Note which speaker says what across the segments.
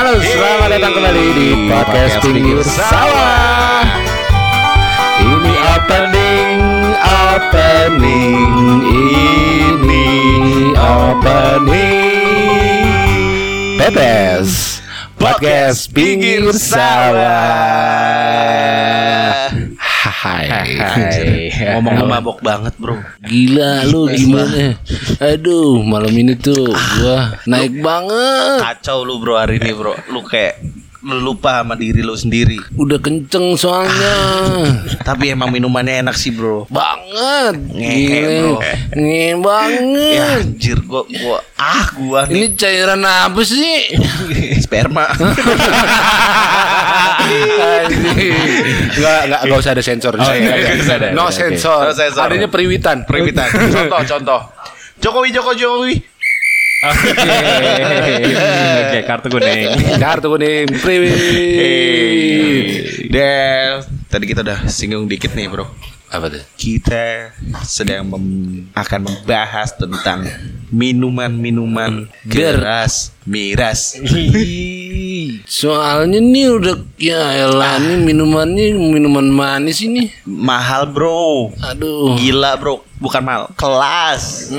Speaker 1: Halo, selamat datang kembali di podcast pinggir sawah. Ini opening, opening, ini opening. Pepes, podcast pinggir sawah. Hai,
Speaker 2: Hai. Ngomong mabok banget bro
Speaker 1: Gila lu gimana? Aduh, malam ini tuh gua naik banget.
Speaker 2: Kacau lu bro hari ini bro Lu kayak Lu lupa sama diri lu sendiri
Speaker 1: Udah kenceng soalnya.
Speaker 2: Tapi emang minumannya enak sih bro
Speaker 1: banget.
Speaker 2: Ngehe, bro.
Speaker 1: Ngehe
Speaker 2: Ya
Speaker 1: banget.
Speaker 2: anjir gua, gua Ah gua nih
Speaker 1: Ini cairan apa sih?
Speaker 2: Sperma
Speaker 1: Enggak, enggak, enggak usah ada sensor di sini.
Speaker 2: iya, nggak usah ada.
Speaker 1: No sensor.
Speaker 2: No sensor.
Speaker 1: Adanya periwitan.
Speaker 2: Periwitan Contoh contoh Jokowi Jokowi Jokowi
Speaker 3: Oke, kartu kuning.
Speaker 1: Kartu kuning priwit.
Speaker 2: Dan Tadi kita udah singgung dikit nih bro
Speaker 1: Apa tuh?
Speaker 2: kita sedang mem- akan membahas tentang minuman-minuman keras miras.
Speaker 1: Soalnya nih udah ya elah nih minumannya minuman manis ini.
Speaker 2: Mahal bro,
Speaker 1: Aduh.
Speaker 2: gila bro, bukan mahal, kelas.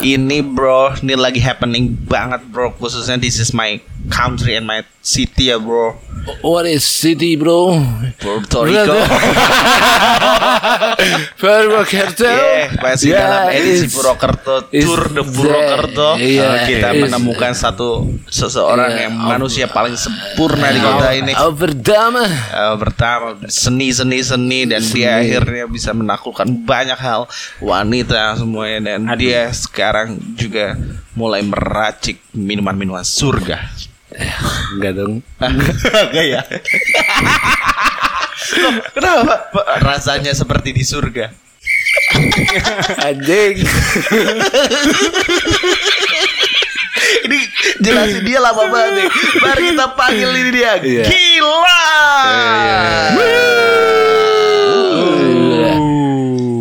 Speaker 2: Ini bro, ini lagi happening banget bro, khususnya this is my country and my city ya bro.
Speaker 1: What is city, bro?
Speaker 2: Puerto Rico.
Speaker 1: Purwokerto.
Speaker 2: Yeah, masih
Speaker 1: Yeah,
Speaker 2: dalam edisi Purwokerto Tour de Purwokerto
Speaker 1: iya,
Speaker 2: Kita menemukan satu Seseorang
Speaker 1: Iya,
Speaker 2: yang manusia paling sempurna di kota ini
Speaker 1: Oh, pertama.
Speaker 2: Eh, pertama seni seni seni dan dia akhirnya bisa menaklukkan banyak hal wanita semuanya dan dia sekarang juga mulai meracik minuman minuman surga
Speaker 1: Enggak dong.
Speaker 2: Enggak ya Loh, kenapa rasanya seperti di surga
Speaker 1: Anjing.
Speaker 2: ini jelasin dia lama banget nih mari kita panggil ini dia
Speaker 1: Iya.
Speaker 2: gila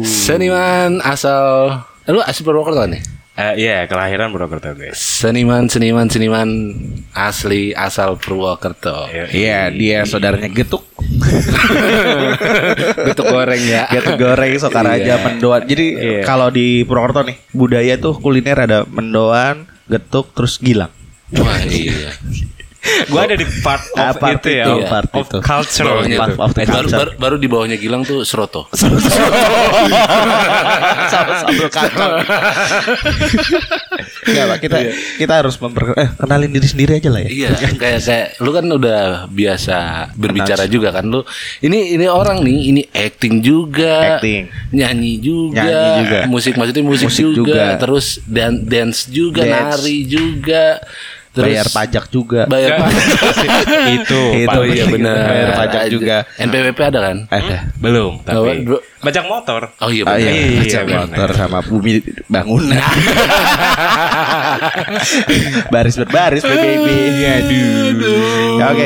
Speaker 1: Seniman asal Lu asli Purwokerto nih?
Speaker 3: Eh, Iya, kelahiran Purwokerto guys.
Speaker 1: Seniman, seniman, seniman asli asal Purwokerto.
Speaker 2: Iya, dia saudaranya getuk.
Speaker 1: Betul goreng ya.
Speaker 2: Getuk goreng, sokaraja,
Speaker 1: Iya.
Speaker 2: mendoan. Jadi
Speaker 3: Iya.
Speaker 2: kalau di Purwokerto nih, budaya tuh kuliner ada mendoan, getuk, terus gilang.
Speaker 1: Wah iya.
Speaker 3: Gua ada di part of
Speaker 2: Ah, part
Speaker 3: itu ya,
Speaker 2: itu,
Speaker 3: of,
Speaker 2: part
Speaker 3: of
Speaker 2: itu.
Speaker 3: culture.
Speaker 1: Bawahnya
Speaker 2: part
Speaker 1: tuh.
Speaker 2: of the
Speaker 1: baru,
Speaker 2: culture.
Speaker 1: baru, baru di bawahnya Gilang tuh Seroto.
Speaker 2: Sama sambal kacang. Enggak, Pak, kita kita harus memper eh, kenalin diri sendiri aja lah ya.
Speaker 1: Iya, kayak kayak lu kan udah biasa berbicara juga kan lu. Ini ini orang nih, ini acting juga,
Speaker 2: Acting.
Speaker 1: nyanyi juga,
Speaker 2: Nyanyi juga.
Speaker 1: musik maksudnya musik,
Speaker 2: Musik
Speaker 1: juga,
Speaker 2: juga.
Speaker 1: terus dan dance juga,
Speaker 2: Dance.
Speaker 1: nari juga, terus
Speaker 2: Bayar pajak juga.
Speaker 1: bayar pajak.
Speaker 3: itu,
Speaker 2: Itu,
Speaker 1: iya benar.
Speaker 2: Bayar pajak juga.
Speaker 1: NPWP ada kan?
Speaker 2: Ada.
Speaker 3: Belum,
Speaker 1: Oh,
Speaker 3: tapi pajak motor.
Speaker 1: Oh iya
Speaker 2: Ah,
Speaker 1: benar.
Speaker 2: iya,
Speaker 3: Iya,
Speaker 2: pajak
Speaker 3: benar.
Speaker 2: motor sama bumi bangunan. baris berbaris baby. Aduh. Ya, Oke.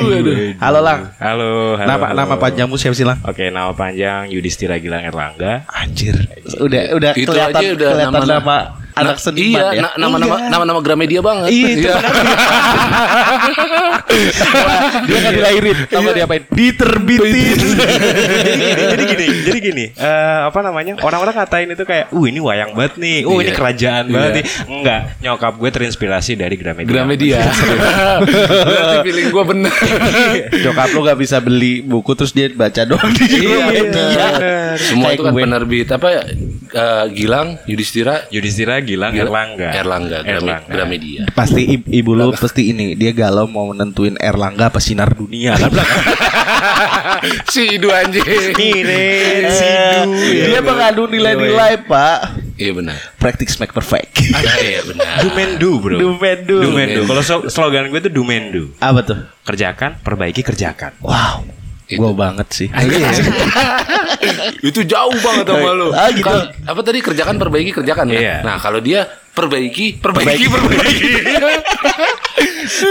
Speaker 2: Halo Lang.
Speaker 3: Halo, halo.
Speaker 2: Nama
Speaker 3: halo.
Speaker 2: nama panjangmu siapa sih Lang?
Speaker 3: Oke, nama panjang Yudhistira Gilang Erlangga.
Speaker 2: Anjir. Udah udah
Speaker 1: Itu
Speaker 2: kelihatan
Speaker 1: aja udah
Speaker 2: kelihatan
Speaker 1: nama-
Speaker 2: nama anak
Speaker 1: Nah,
Speaker 2: seniman
Speaker 1: iya,
Speaker 2: ya.
Speaker 1: na- nama-nama
Speaker 2: Iya.
Speaker 1: nama-nama Gramedia banget.
Speaker 2: Iya, itu dia nggak dilahirin, tau nggak diapain? Diterbitin.
Speaker 3: jadi gini, jadi gini. eh, apa namanya? Orang-orang ngatain itu kayak, "Uh, ini wayang banget nih. Uh, ini
Speaker 1: Iya.
Speaker 3: kerajaan
Speaker 1: Iya.
Speaker 3: banget nih." Enggak, nyokap gue terinspirasi dari Gramedia.
Speaker 1: Gramedia. Berarti feeling gue benar.
Speaker 2: Jokap lu gak bisa beli buku terus dia baca doang di
Speaker 1: Iya,
Speaker 2: media.
Speaker 1: benar. Semua
Speaker 2: Kayak
Speaker 1: itu kan
Speaker 2: gue.
Speaker 1: penerbit apa ya? Eh, Gilang, Yudhistira,
Speaker 3: Yudhistira Gilang
Speaker 1: Gila-
Speaker 3: Erlangga.
Speaker 1: Erlangga,
Speaker 3: Erlangga.
Speaker 1: Gramedia.
Speaker 2: Pasti ibu lu pasti ini dia galau mau nentuin Erlangga apa sinar dunia kan
Speaker 1: si Idu anjing.
Speaker 3: Mirin,
Speaker 2: Eh,
Speaker 3: Sidu.
Speaker 2: dia mengandung nilai-nilai pak
Speaker 1: Iya benar.
Speaker 2: practice make perfect
Speaker 1: Ah, iya benar.
Speaker 3: Dumendu bro.
Speaker 2: Dumendu.
Speaker 3: Dumendu. Kalau slo- slogan gue tuh Dumendu.
Speaker 2: apa tuh
Speaker 3: Kerjakan, perbaiki, kerjakan.
Speaker 2: wow
Speaker 1: Itu.
Speaker 2: Gua banget sih
Speaker 1: itu jauh banget sama lu.
Speaker 2: Ah, gitu.
Speaker 1: Kalau- apa tadi kerjakan perbaiki kerjakan kan?
Speaker 3: Iya.
Speaker 1: Nah, kalau dia perbaiki perbaiki perbaiki.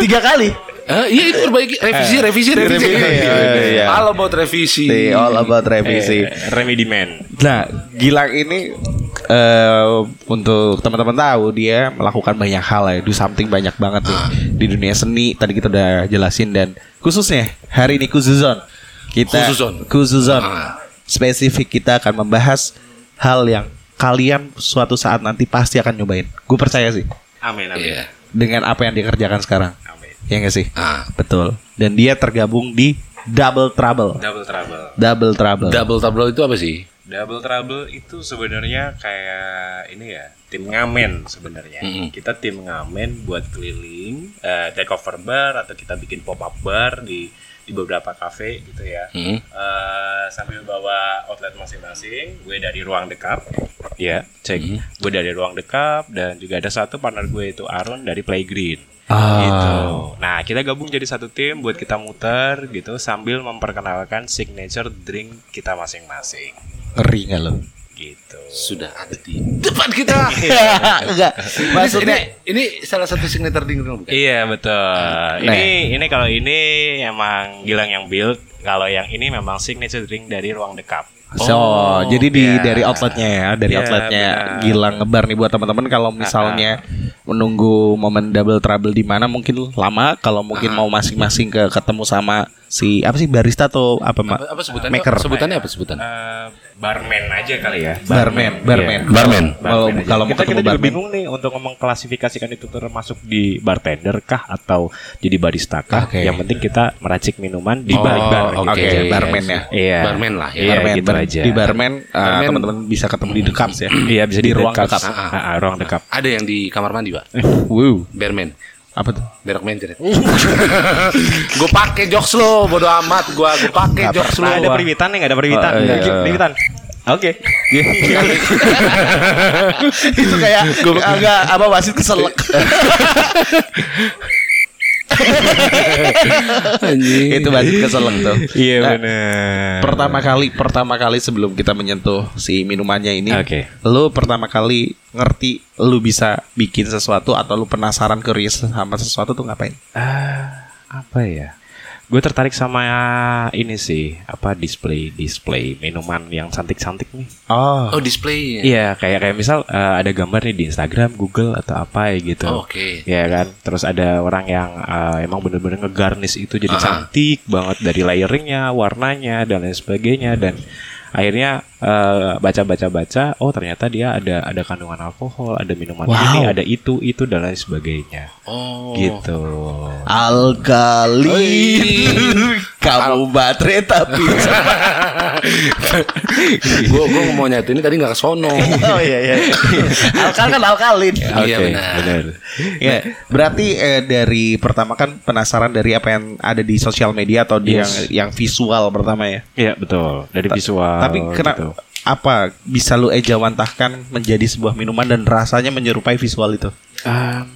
Speaker 2: tiga kali
Speaker 1: Eh, iya itu perbaiki revisi revisi revisi.
Speaker 2: Revisi, iya, iya.
Speaker 1: All about revisi.
Speaker 2: See, all about revisi
Speaker 3: Eh, Remedy Man.
Speaker 2: Nah, Gilang ini eh untuk teman-teman tahu dia melakukan banyak hal ya, do something banyak banget nih di dunia seni. Tadi kita udah jelasin dan khususnya hari ini khususon kita
Speaker 1: Khususon.
Speaker 2: khususon
Speaker 1: Ah.
Speaker 2: spesifik kita akan membahas hal yang kalian suatu saat nanti pasti akan nyobain. Gue percaya sih
Speaker 3: Amin amin.
Speaker 1: Iya.
Speaker 2: dengan apa yang dikerjakan sekarang.
Speaker 3: Amin.
Speaker 2: Ya nggak sih?
Speaker 1: Ah.
Speaker 2: Betul. Dan dia tergabung di Double Trouble.
Speaker 3: Double trouble.
Speaker 2: Double Trouble.
Speaker 1: Double tableau itu apa sih?
Speaker 3: Double trouble itu sebenarnya kayak ini ya tim ngamen sebenarnya.
Speaker 1: Mm-mm.
Speaker 3: Kita tim ngamen buat keliling, eh, take over bar atau kita bikin pop up bar di di beberapa kafe gitu ya.
Speaker 1: Hmm.
Speaker 3: Eh, sambil bawa outlet masing-masing. Gue dari ruang dekap, ya cek. Gue dari ruang dekap dan juga ada satu partner gue itu Aaron dari Playgreen.
Speaker 2: Ah.
Speaker 3: Gitu. Nah kita gabung jadi satu tim buat kita muter gitu sambil memperkenalkan signature drink kita masing-masing.
Speaker 2: Ngeri nggak lo?
Speaker 3: Gitu.
Speaker 1: Sudah ada di depan kita.
Speaker 2: Enggak. Maksudnya
Speaker 1: ini, ini salah satu signature ding dong, bukan?
Speaker 3: Iya betul.
Speaker 2: Nah.
Speaker 3: Ini ini kalau ini emang Gilang yang build, kalau yang ini memang signature drink dari ruang dekap.
Speaker 2: So,
Speaker 1: Oh,
Speaker 2: jadi di
Speaker 3: iya.
Speaker 2: dari outletnya ya, dari
Speaker 3: Iya,
Speaker 2: outletnya
Speaker 3: benar.
Speaker 2: Gilang ngebar nih buat teman-teman kalau misalnya menunggu momen double trouble di mana mungkin lama, kalau mungkin mau masing-masing ke ketemu sama si apa sih barista atau apa mak?
Speaker 1: Apa, apa sebutannya?
Speaker 2: Maker.
Speaker 1: Sebutannya apa sebutan?
Speaker 3: Eh, barman aja kali ya.
Speaker 2: Barman, barman.
Speaker 3: Iya.
Speaker 1: Barman.
Speaker 2: Kalau
Speaker 3: Barman
Speaker 2: kalau mau
Speaker 3: kita,
Speaker 2: ketemu
Speaker 3: kita juga
Speaker 2: barman.
Speaker 3: bingung nih untuk mengklasifikasikan itu termasuk di bartender kah atau jadi barista kah?
Speaker 2: Oke.
Speaker 3: Yang penting kita meracik minuman di
Speaker 1: Oh,
Speaker 3: balik bar.
Speaker 1: oke.
Speaker 3: gitu aja.
Speaker 2: barman ya.
Speaker 3: Iya.
Speaker 1: Barman lah ya.
Speaker 3: Iya,
Speaker 2: barman,
Speaker 3: gitu
Speaker 2: bar-
Speaker 3: aja.
Speaker 2: Di barman, uh,
Speaker 1: Barman.
Speaker 2: teman-teman bisa ketemu di dekap ya.
Speaker 3: Iya bisa
Speaker 2: di
Speaker 3: di,
Speaker 2: ruang
Speaker 3: dekap. Ah, ah, ruang dekap.
Speaker 1: Ada yang di kamar mandi, Pak.
Speaker 2: Wow.
Speaker 1: Berman.
Speaker 2: Apa tuh?
Speaker 1: Berak mencret. gue pakai jokes lo, bodo amat gua. Gue pakai jokes lo.
Speaker 3: Ada periwitan nih, nggak ada periwitan.
Speaker 2: Oh, iya.
Speaker 3: Periwitan. Oke.
Speaker 2: itu kayak agak apa wasit keselak. itu wasit keselak tuh.
Speaker 3: Iya
Speaker 2: Nah,
Speaker 3: benar.
Speaker 2: Pertama kali, pertama kali sebelum kita menyentuh si minumannya ini,
Speaker 3: Oke.
Speaker 2: lu pertama kali ngerti lu bisa bikin sesuatu atau lu penasaran curious sama sesuatu tuh ngapain?
Speaker 3: Ah, apa ya? Gue tertarik sama ini sih, apa display display minuman yang cantik-cantik nih.
Speaker 2: Oh,
Speaker 1: Oh, display.
Speaker 3: Iya, kayak kayak misal eh, ada gambar nih di Instagram, Google atau apa ya gitu.
Speaker 1: Oh, Oke.
Speaker 3: Ya kan, terus ada orang yang eh, emang bener-bener ngegarnish itu jadi
Speaker 1: Ah.
Speaker 3: cantik banget dari layeringnya, warnanya dan lain sebagainya dan akhirnya eh, baca-baca-baca, oh ternyata dia ada ada kandungan alkohol, ada minuman
Speaker 2: Wow.
Speaker 3: ini, ada itu itu dan lain sebagainya,
Speaker 1: Oh.
Speaker 3: gitu.
Speaker 2: alkali. Kamu baterai tapi
Speaker 1: gue gue mau nyatu ini tadi nggak kesono.
Speaker 2: Oh iya iya. Alkal kan alkalin.
Speaker 1: Iya,
Speaker 3: Oke,
Speaker 1: benar.
Speaker 3: benar.
Speaker 2: Ya, berarti eh, dari pertama kan penasaran dari apa yang ada di sosial media atau di
Speaker 3: Yes.
Speaker 2: yang yang visual pertama ya.
Speaker 3: Iya betul dari visual.
Speaker 2: Tapi kena
Speaker 3: gitu.
Speaker 2: Apa bisa lu ejawantahkan menjadi sebuah minuman dan rasanya menyerupai visual itu?
Speaker 3: Em,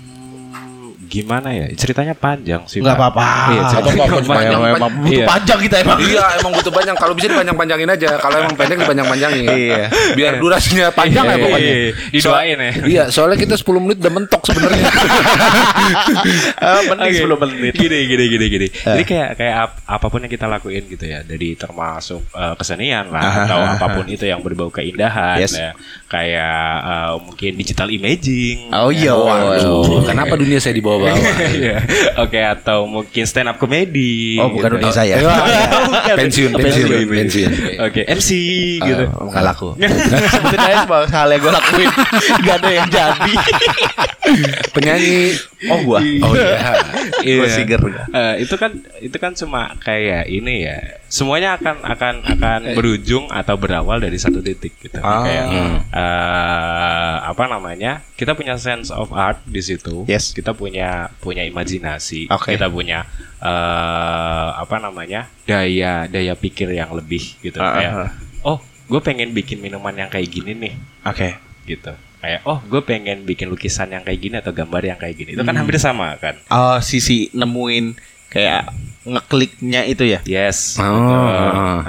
Speaker 3: gimana ya ceritanya panjang sih.
Speaker 2: Enggak
Speaker 3: Pak.
Speaker 2: apa-apa.
Speaker 3: Iya, ceritanya panjang.
Speaker 1: panjang,
Speaker 2: Emang butuh
Speaker 3: Iya.
Speaker 2: panjang kita emang.
Speaker 1: iya, emang butuh panjang. Kalau bisa dipanjang-panjangin aja. Kalau emang pendek dipanjang-panjangin.
Speaker 2: Iya.
Speaker 1: Biar durasinya panjang ya
Speaker 3: Iya,
Speaker 1: pokoknya.
Speaker 3: iya, Didoain ya.
Speaker 1: Iya, soalnya kita 10 menit udah mentok sebenarnya.
Speaker 2: Eh, Mending
Speaker 3: Oke.
Speaker 2: 10 menit.
Speaker 3: Gini gini gini gini. Jadi kayak kayak ap- apa pun yang kita lakuin gitu ya, dari termasuk eh, kesenian lah
Speaker 2: Aha,
Speaker 3: atau
Speaker 2: apa
Speaker 3: pun itu yang berbau keindahan
Speaker 2: Yes.
Speaker 3: ya. Kayak eh, mungkin digital imaging.
Speaker 2: Oh iya.
Speaker 1: Waduh, kenapa dunia saya dibawa-bawa?
Speaker 3: Iya. Oke atau mungkin stand up comedy.
Speaker 2: Oh, bukan
Speaker 3: gitu.
Speaker 2: dunia saya.
Speaker 1: pensiun, pensiun, pensiun.
Speaker 3: Oke, MC gitu.
Speaker 2: Enggak laku. Sebutin aja semua hal yang gue lakuin. Gak ada yang jadi.
Speaker 1: Penyanyi.
Speaker 2: Oh gua.
Speaker 1: Oh iya.
Speaker 2: Gua
Speaker 3: Iya.
Speaker 2: siger.
Speaker 3: Eh, itu kan itu kan cuma kayak ini ya. Semuanya akan akan akan berujung atau berawal dari satu titik gitu.
Speaker 2: Ah.
Speaker 3: Kayak eh, apa namanya? Kita punya sense of art di situ.
Speaker 2: Yes.
Speaker 3: Kita punya punya imajinasi.
Speaker 2: Oke.
Speaker 3: Kita punya eh apa namanya? daya daya pikir yang lebih gitu.
Speaker 2: Ah,
Speaker 3: kayak
Speaker 2: ah.
Speaker 3: oh, gue pengen bikin minuman yang kayak gini nih
Speaker 2: Oke.
Speaker 3: gitu. Kayak oh, gue pengen bikin lukisan yang kayak gini atau gambar yang kayak gini. Itu kan hampir sama kan?
Speaker 2: Oh, sisi nemuin kayak ngekliknya itu ya.
Speaker 3: Yes.
Speaker 1: Oh.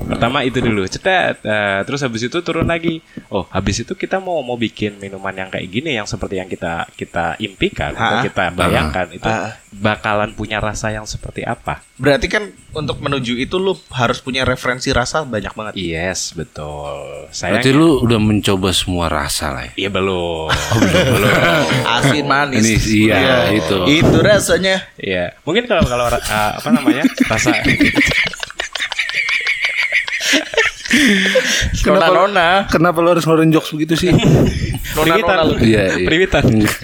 Speaker 3: Pertama itu dulu, cetet. Eh, terus habis itu turun lagi. Oh, habis itu kita mau mau bikin minuman yang kayak gini yang seperti yang kita kita impikan atau kita bayangkan itu bakalan punya rasa yang seperti apa?
Speaker 2: Berarti kan untuk menuju itu lu harus punya referensi rasa banyak banget.
Speaker 3: Yes, betul. Saya
Speaker 1: Berarti lu udah mencoba semua rasa lah ya.
Speaker 3: Iya belum.
Speaker 2: Asin manis.
Speaker 1: Ini iya, itu.
Speaker 2: Itu rasanya.
Speaker 3: Iya. Mungkin kalau kalau uh, apa namanya? rasa
Speaker 2: Nona-nona.
Speaker 1: Kenapa lu harus ngeluarin jokes begitu sih?
Speaker 2: Lu.
Speaker 1: Iya, iya.
Speaker 3: Priwitan.
Speaker 2: Enggak,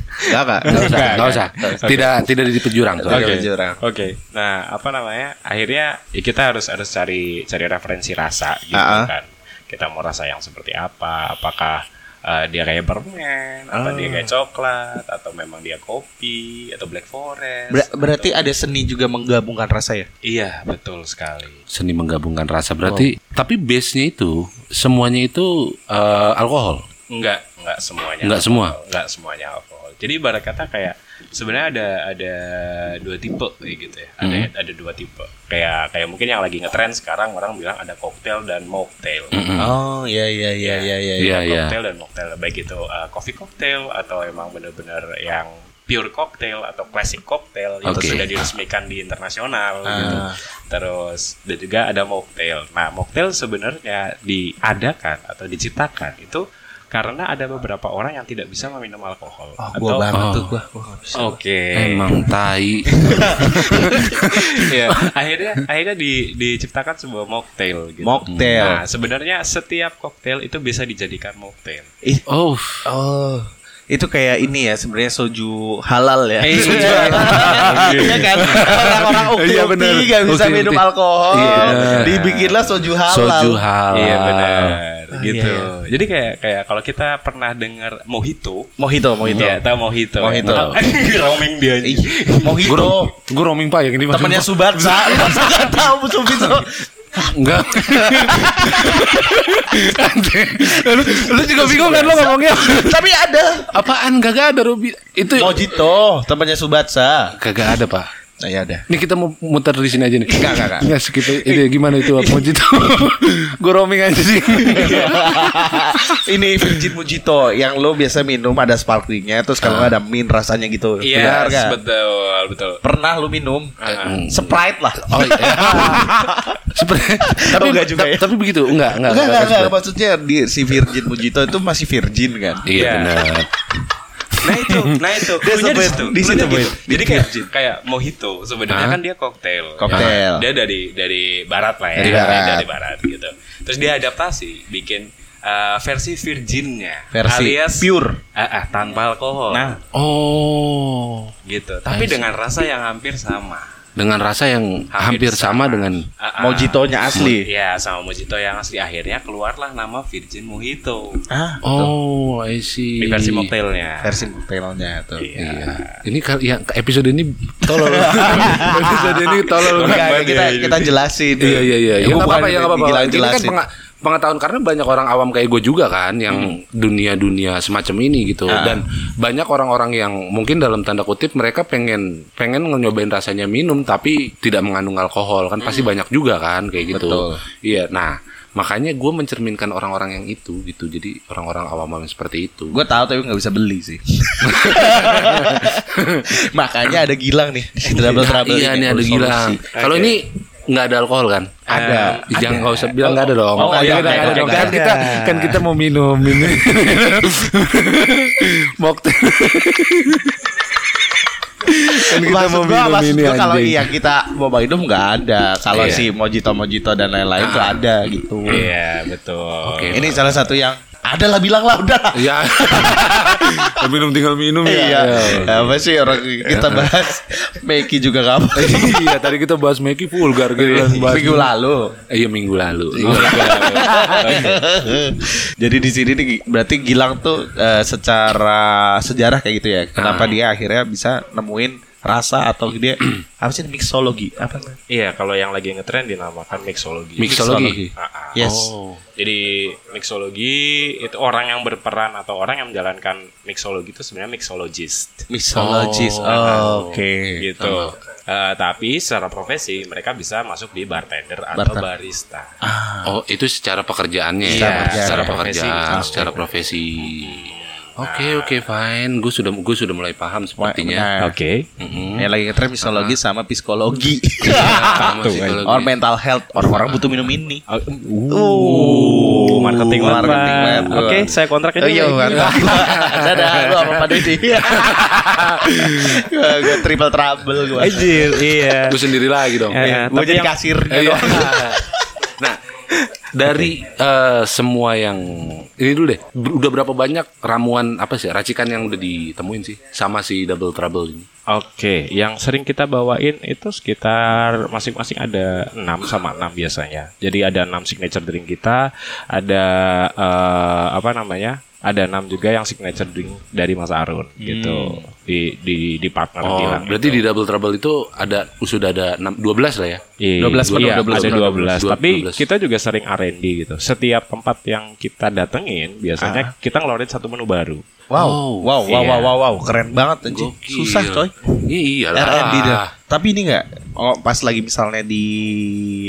Speaker 2: enggak.
Speaker 1: Nggak usah,
Speaker 3: Enggak,
Speaker 1: nggak usah. Tidak tidak di jurang.
Speaker 2: Oke.
Speaker 1: soalnya.
Speaker 3: Oke. Nah, apa namanya? Akhirnya ya kita harus harus cari cari referensi rasa gitu
Speaker 2: Ah, ah.
Speaker 3: kan. Kita mau rasa yang seperti apa? Apakah uh, dia kayak permen, atau dia kayak coklat, atau memang dia kopi atau black forest?
Speaker 2: Ber- berarti
Speaker 3: atau-
Speaker 2: ada seni juga menggabungkan rasa ya?
Speaker 3: Iya, betul sekali.
Speaker 1: Seni menggabungkan rasa berarti tapi base-nya itu semuanya itu eh, alkohol.
Speaker 3: Enggak, enggak semuanya.
Speaker 1: Enggak
Speaker 3: alkohol.
Speaker 1: semua?
Speaker 3: Enggak semuanya alkohol. Jadi ibarat kata kayak sebenarnya ada ada dua tipe kayak gitu ya. Ada
Speaker 1: Hmm.
Speaker 3: ada dua tipe. Kayak kayak mungkin yang lagi ngetren sekarang orang bilang ada cocktail dan mocktail.
Speaker 2: Oh, iya iya iya iya iya.
Speaker 1: Iya, iya.
Speaker 3: Cocktail dan mocktail baik itu uh, coffee cocktail atau emang benar-benar yang pure cocktail atau classic cocktail itu
Speaker 1: Oke.
Speaker 3: sudah diresmikan di internasional
Speaker 2: Ah.
Speaker 3: gitu. Terus dan juga ada mocktail. Nah, mocktail sebenarnya diadakan atau diciptakan itu karena ada beberapa orang yang tidak bisa meminum alkohol.
Speaker 2: Oh,
Speaker 3: atau
Speaker 2: gua banget
Speaker 1: Oh.
Speaker 2: tuh gua. Gua.
Speaker 3: Oke.
Speaker 1: Emang tai.
Speaker 3: Iya. akhirnya akhirnya di, diciptakan sebuah mocktail gitu.
Speaker 2: Mocktail.
Speaker 3: Nah, sebenarnya setiap koktail itu bisa dijadikan mocktail.
Speaker 2: Ih,
Speaker 1: Oh,
Speaker 2: Oh, itu kayak ini ya sebenarnya soju halal ya.
Speaker 3: Iya.
Speaker 2: Soju halal. Iya kan? Orang-orang ukti
Speaker 1: Iya,
Speaker 2: ukti
Speaker 1: bener.
Speaker 2: gak bisa
Speaker 1: Ukti-ukti.
Speaker 2: minum alkohol.
Speaker 1: Iya.
Speaker 2: Dibikinlah soju halal.
Speaker 1: soju halal.
Speaker 3: Iya benar,
Speaker 2: Ah,
Speaker 3: gitu.
Speaker 2: iya,
Speaker 3: Jadi kayak kayak kalau kita pernah dengar mojito,
Speaker 2: Mojito, mojito.
Speaker 3: Iya, tahu mojito.
Speaker 2: Mojito.
Speaker 3: Roaming dia.
Speaker 2: Mojito.
Speaker 1: Gue roaming pak yang ini.
Speaker 2: Temannya Subatsa. Lu masa gak tahu Subito.
Speaker 1: Enggak. lu, lu juga bingung kan lo ngomongnya.
Speaker 2: Tapi ada.
Speaker 1: Apaan kagak ada Ruby? Itu
Speaker 2: Mojito, temannya Subatsa.
Speaker 1: kagak ada, Pak.
Speaker 2: Nah, ya ada.
Speaker 1: Ini kita mau muter di sini aja nih.
Speaker 2: Enggak, enggak, enggak.
Speaker 1: Enggak skip. Ini gimana itu Mojito? Gue roaming aja sih.
Speaker 2: Ini Virgin Mojito yang lo biasa minum ada sparklingnya terus kalau nggak ada min rasanya gitu.
Speaker 3: Iya,
Speaker 2: Benar nggak?
Speaker 3: betul, betul.
Speaker 2: Pernah lu minum
Speaker 3: Ah.
Speaker 2: Sprite lah.
Speaker 1: Oh iya. Seperti tapi
Speaker 2: Oh, enggak juga
Speaker 1: ta-
Speaker 2: ya?
Speaker 1: Tapi begitu, enggak, enggak.
Speaker 2: Enggak, enggak, enggak,
Speaker 1: Sprite.
Speaker 2: maksudnya di si Virgin Mojito itu masih virgin kan?
Speaker 1: Iya
Speaker 3: Iya.
Speaker 1: benar.
Speaker 3: Nah itu, nah itu.
Speaker 2: Dia
Speaker 3: Cluenya di situ.
Speaker 2: di situ,
Speaker 3: gitu.
Speaker 2: Di
Speaker 3: Jadi kayak kayak mojito sebenarnya kan dia koktail.
Speaker 2: Koktail.
Speaker 3: Dia dari dari barat lah ya.
Speaker 2: Dari barat.
Speaker 3: Dari barat gitu. Terus dia adaptasi bikin uh, versi virginnya
Speaker 2: Versi
Speaker 3: alias
Speaker 2: pure.
Speaker 3: Ah, ah, tanpa alkohol.
Speaker 2: Nah,
Speaker 1: Oh.
Speaker 3: gitu. Tapi dengan rasa yang hampir sama.
Speaker 1: Dengan rasa yang hampir, sama. dengan
Speaker 3: Ah, ah.
Speaker 2: Mojitonya asli.
Speaker 3: Iya, sama mojito yang asli. Akhirnya keluarlah nama Virgin Mojito.
Speaker 2: Ah,
Speaker 1: Oh, I see.
Speaker 3: Di versi mocktailnya.
Speaker 2: versi mocktailnya tuh.
Speaker 3: Iya.
Speaker 1: Iya. Ini yang episode ini tolol. episode ini tolol.
Speaker 2: Enggak, kita kita jelasin.
Speaker 1: Iya iya iya. Ya apa-apa ya apa-apa. Ini kan pengetahuan karena banyak orang awam kayak gue juga kan yang dunia-dunia semacam ini gitu
Speaker 2: Ah.
Speaker 1: dan banyak orang-orang yang mungkin dalam tanda kutip mereka pengen pengen nyobain rasanya minum tapi tidak mengandung alkohol kan pasti banyak juga kan kayak gitu.
Speaker 2: Betul.
Speaker 1: Iya. Nah makanya gue mencerminkan orang-orang yang itu gitu jadi orang-orang awam yang seperti itu.
Speaker 2: Gue tahu tapi nggak bisa beli sih. Makanya ada Gilang nih di trouble trouble.
Speaker 1: iya nih ada Gilang. Kalau ini nggak ada alkohol kan?
Speaker 2: Ada.
Speaker 1: Eh, Jangan nggak usah bilang nggak ada dong.
Speaker 2: Oh,
Speaker 1: Kan
Speaker 2: iya,
Speaker 1: ada dong.
Speaker 2: oke,
Speaker 1: Kan kita kan kita mau minum ini. Mocktail. kan kita
Speaker 2: maksud
Speaker 1: mau
Speaker 2: gua,
Speaker 1: minum
Speaker 2: maksud
Speaker 1: ini
Speaker 2: gua kalau iya kita mau minum nggak ada. Kalau
Speaker 1: Iya.
Speaker 2: si mojito mojito dan lain-lain tuh ada gitu.
Speaker 3: Iya, betul.
Speaker 1: Oke.
Speaker 2: Ini salah satu yang ada lah bilang lah udah.
Speaker 1: Iya. minum tinggal minum ya.
Speaker 2: Iya. Apa sih orang kita bahas Meki juga apa.
Speaker 1: iya, tadi kita bahas Meki vulgar gitu kan. bahas-
Speaker 2: Minggu lalu.
Speaker 1: Iya, minggu lalu.
Speaker 2: Jadi di sini nih berarti Gilang tuh eh, secara sejarah kayak gitu ya. Kenapa
Speaker 1: Ah.
Speaker 2: dia akhirnya bisa nemuin rasa atau dia apa sih mixologi apa?
Speaker 3: Iya, kalau yang lagi ngetren dinamakan mixologi.
Speaker 1: Mixologi.
Speaker 3: Ah, ah.
Speaker 2: Yes.
Speaker 1: Oh.
Speaker 3: Jadi mixologi itu orang yang berperan atau orang yang menjalankan mixologi itu sebenarnya mixologist.
Speaker 2: Mixologist.
Speaker 1: Oh.
Speaker 2: Oh, Oke.
Speaker 3: Gitu. Eh, tapi secara profesi mereka bisa masuk di bartender atau
Speaker 2: Bartender.
Speaker 3: barista.
Speaker 1: Oh, itu secara pekerjaannya
Speaker 3: Iya,
Speaker 1: ya,
Speaker 3: pekerjaan.
Speaker 1: secara
Speaker 3: Secara profesi.
Speaker 1: pekerjaan,
Speaker 3: Ah,
Speaker 1: secara profesi. Oke, oke, fine. Gue sudah gue sudah mulai paham sepertinya.
Speaker 2: Nah,
Speaker 3: Oke.
Speaker 1: Mm-mm.
Speaker 2: Yang lagi ngetren psikologi sama psikologi.
Speaker 1: Sama
Speaker 3: Tuh,
Speaker 1: psikologi.
Speaker 2: Or mental health. Orang-orang butuh minum ini.
Speaker 3: Uh, marketing banget,
Speaker 2: marketing
Speaker 3: Pak.
Speaker 2: banget gua.
Speaker 3: Oke, saya kontrak
Speaker 2: Oh iya, mantap. Dadah, lu sama Pak Deddy. Gue triple trouble gue.
Speaker 3: Anjir, iya.
Speaker 1: Gue sendiri lagi dong.
Speaker 2: Gue jadi kasir.
Speaker 1: Iya. nah, dari eh, semua yang ini dulu deh, udah berapa banyak ramuan apa sih racikan yang udah ditemuin sih sama si double trouble ini?
Speaker 3: Oke, yang sering kita bawain itu sekitar masing-masing ada 6 sama 6 biasanya. Jadi ada 6 signature drink kita, ada eh, apa namanya? Ada 6 juga yang signature drink dari Mas Arun gitu. Di di di partner
Speaker 1: Oh,
Speaker 3: bilang.
Speaker 1: berarti di double trouble itu ada sudah ada 6, 12 lah ya?
Speaker 3: Iya,
Speaker 2: 12 penuh,
Speaker 3: iya,
Speaker 2: 12
Speaker 3: ada
Speaker 2: penuh,
Speaker 3: 12.
Speaker 1: 12.
Speaker 3: Tapi kita juga sering R&D gitu. Setiap tempat yang kita datengin, biasanya kita ngeluarin satu menu baru.
Speaker 2: Wow,
Speaker 1: Oh,
Speaker 2: wow, wow,
Speaker 3: iya.
Speaker 2: wow, wow, wow, keren banget anjing. Susah coy.
Speaker 1: Iya lah.
Speaker 2: R&D dah. Tapi ini enggak, oh pas lagi misalnya di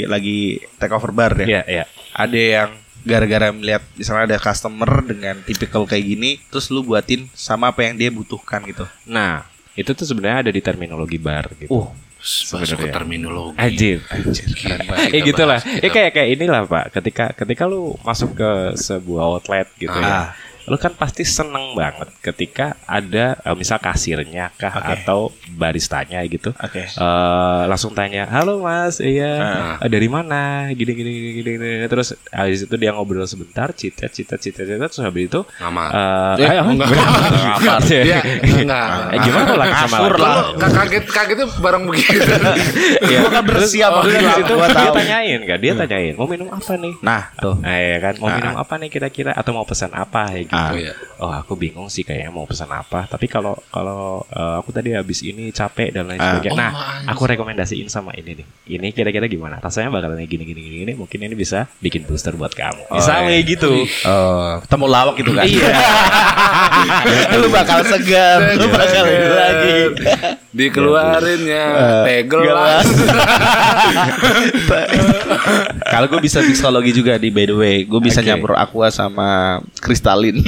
Speaker 2: lagi take over bar ya.
Speaker 3: Iya, iya.
Speaker 2: Ada yang gara-gara melihat misalnya ada customer dengan tipikal kayak gini, terus lu buatin sama apa yang dia butuhkan gitu.
Speaker 3: Nah, itu tuh sebenarnya ada di terminologi bar gitu.
Speaker 2: Uh,
Speaker 1: Masuk ke
Speaker 3: Sebenarnya.
Speaker 1: terminologi.
Speaker 3: Anjir.
Speaker 1: Keren
Speaker 3: Eh gitu lah. Eh kayak kayak inilah Pak. Ketika ketika lu masuk ke sebuah outlet gitu ya. Lu kan pasti seneng banget ketika ada eh, misal kasirnya kah
Speaker 2: Oke.
Speaker 3: atau baristanya gitu.
Speaker 2: Oke.
Speaker 3: Eh, langsung tanya, "Halo Mas, iya.
Speaker 1: Ah.
Speaker 3: eh, dari mana?" Gini gini gini gini. gini. Terus habis itu dia ngobrol sebentar, citet citet citet citet terus habis itu
Speaker 1: Nama.
Speaker 3: eh
Speaker 2: Eh,
Speaker 3: ayo,
Speaker 1: enggak.
Speaker 3: Apa sih?
Speaker 1: Dia enggak.
Speaker 3: Eh, gimana lah sama
Speaker 2: Kasur lah.
Speaker 1: Kaget kagetnya barang begitu.
Speaker 3: Iya.
Speaker 2: Gua kan bersiap
Speaker 3: Terus, oh, dari
Speaker 2: itu,
Speaker 3: dia
Speaker 2: tahu.
Speaker 3: tanyain kan, dia tanyain mau minum apa nih?
Speaker 2: Nah, tuh.
Speaker 3: Nah, ya kan mau
Speaker 2: Ah.
Speaker 3: minum apa nih kira-kira atau mau pesan apa ya gitu.
Speaker 2: Ah.
Speaker 1: Oh, iya.
Speaker 3: Oh, aku bingung sih kayaknya mau pesan apa. Tapi kalau kalau eh, aku tadi habis ini capek dan lain
Speaker 2: Ah.
Speaker 3: sebagainya.
Speaker 1: Oh,
Speaker 3: nah,
Speaker 1: anjir.
Speaker 3: aku rekomendasiin sama ini nih. Ini kira-kira gimana? Rasanya bakalan gini gini gini gini. Mungkin ini bisa bikin booster buat kamu. Misalnya
Speaker 2: iya.
Speaker 3: gitu.
Speaker 2: Oh, temu lawak gitu kan.
Speaker 3: Iya.
Speaker 2: lu bakal segar, lu bakal ini lagi.
Speaker 1: Dikeluarin ya, tegel
Speaker 2: gelas.
Speaker 1: lah.
Speaker 2: Kalau gue bisa mixologi juga di by the way, gue bisa
Speaker 3: Oke.
Speaker 2: nyampur aqua sama kristalin.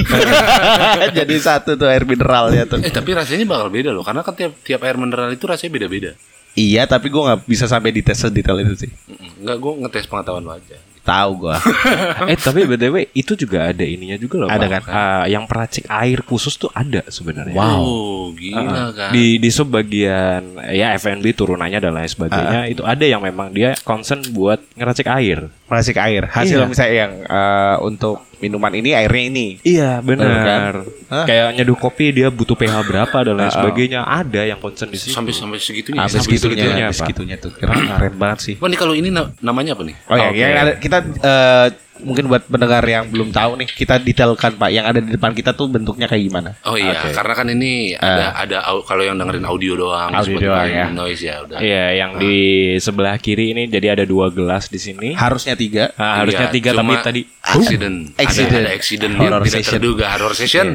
Speaker 2: Jadi satu tuh air mineralnya tuh.
Speaker 1: Eh tapi rasanya bakal beda loh, karena kan tiap tiap air mineral itu rasanya beda-beda.
Speaker 2: Iya, tapi gue nggak bisa sampai di tes sedetail itu sih.
Speaker 1: Enggak, gue ngetes pengetahuan lo aja.
Speaker 2: Tahu gue.
Speaker 3: eh tapi btw itu juga ada ininya juga loh.
Speaker 2: Ada
Speaker 3: Pak.
Speaker 2: kan?
Speaker 3: Ah, yang peracik air khusus tuh ada sebenarnya.
Speaker 1: Oh, gila kan.
Speaker 3: di di sub bagian ya FNB turunannya dan lain sebagainya itu ada yang memang dia concern buat ngeracik air.
Speaker 2: Masih air. Hasil
Speaker 3: Iya.
Speaker 2: misalnya yang eh, untuk minuman ini airnya ini.
Speaker 3: Iya
Speaker 2: Bener kan?
Speaker 3: benar.
Speaker 2: Hah?
Speaker 3: Kayak nyeduh kopi dia butuh pH berapa dan lain
Speaker 2: Ah, ah.
Speaker 3: sebagainya ada yang concern di situ.
Speaker 1: sampai sampai segitunya.
Speaker 2: Habis
Speaker 3: sampai
Speaker 2: segitunya,
Speaker 3: segitunya, Pak.
Speaker 2: segitunya tuh. Keren, keren banget sih.
Speaker 1: Wah, nih kalau ini na- namanya apa nih?
Speaker 2: Oh ya,
Speaker 3: Oke.
Speaker 2: yang ada, kita eh, mungkin buat pendengar yang belum tahu nih, kita detailkan Pak, yang ada di depan kita tuh bentuknya kayak gimana?
Speaker 1: Oh iya,
Speaker 2: Oke.
Speaker 1: karena kan ini ada ada au- kalau yang dengerin audio doang,
Speaker 2: Audio doang, ya.
Speaker 1: noise ya udah.
Speaker 3: Iya, yang di sebelah kiri ini jadi ada dua gelas di sini.
Speaker 2: Harusnya tiga.
Speaker 3: Nah, harusnya
Speaker 1: Iya,
Speaker 3: tiga tapi tadi
Speaker 1: accident.
Speaker 2: Accident.
Speaker 1: Ada, ada accident
Speaker 2: Horror
Speaker 1: yang tidak
Speaker 2: session.
Speaker 1: terduga horror session.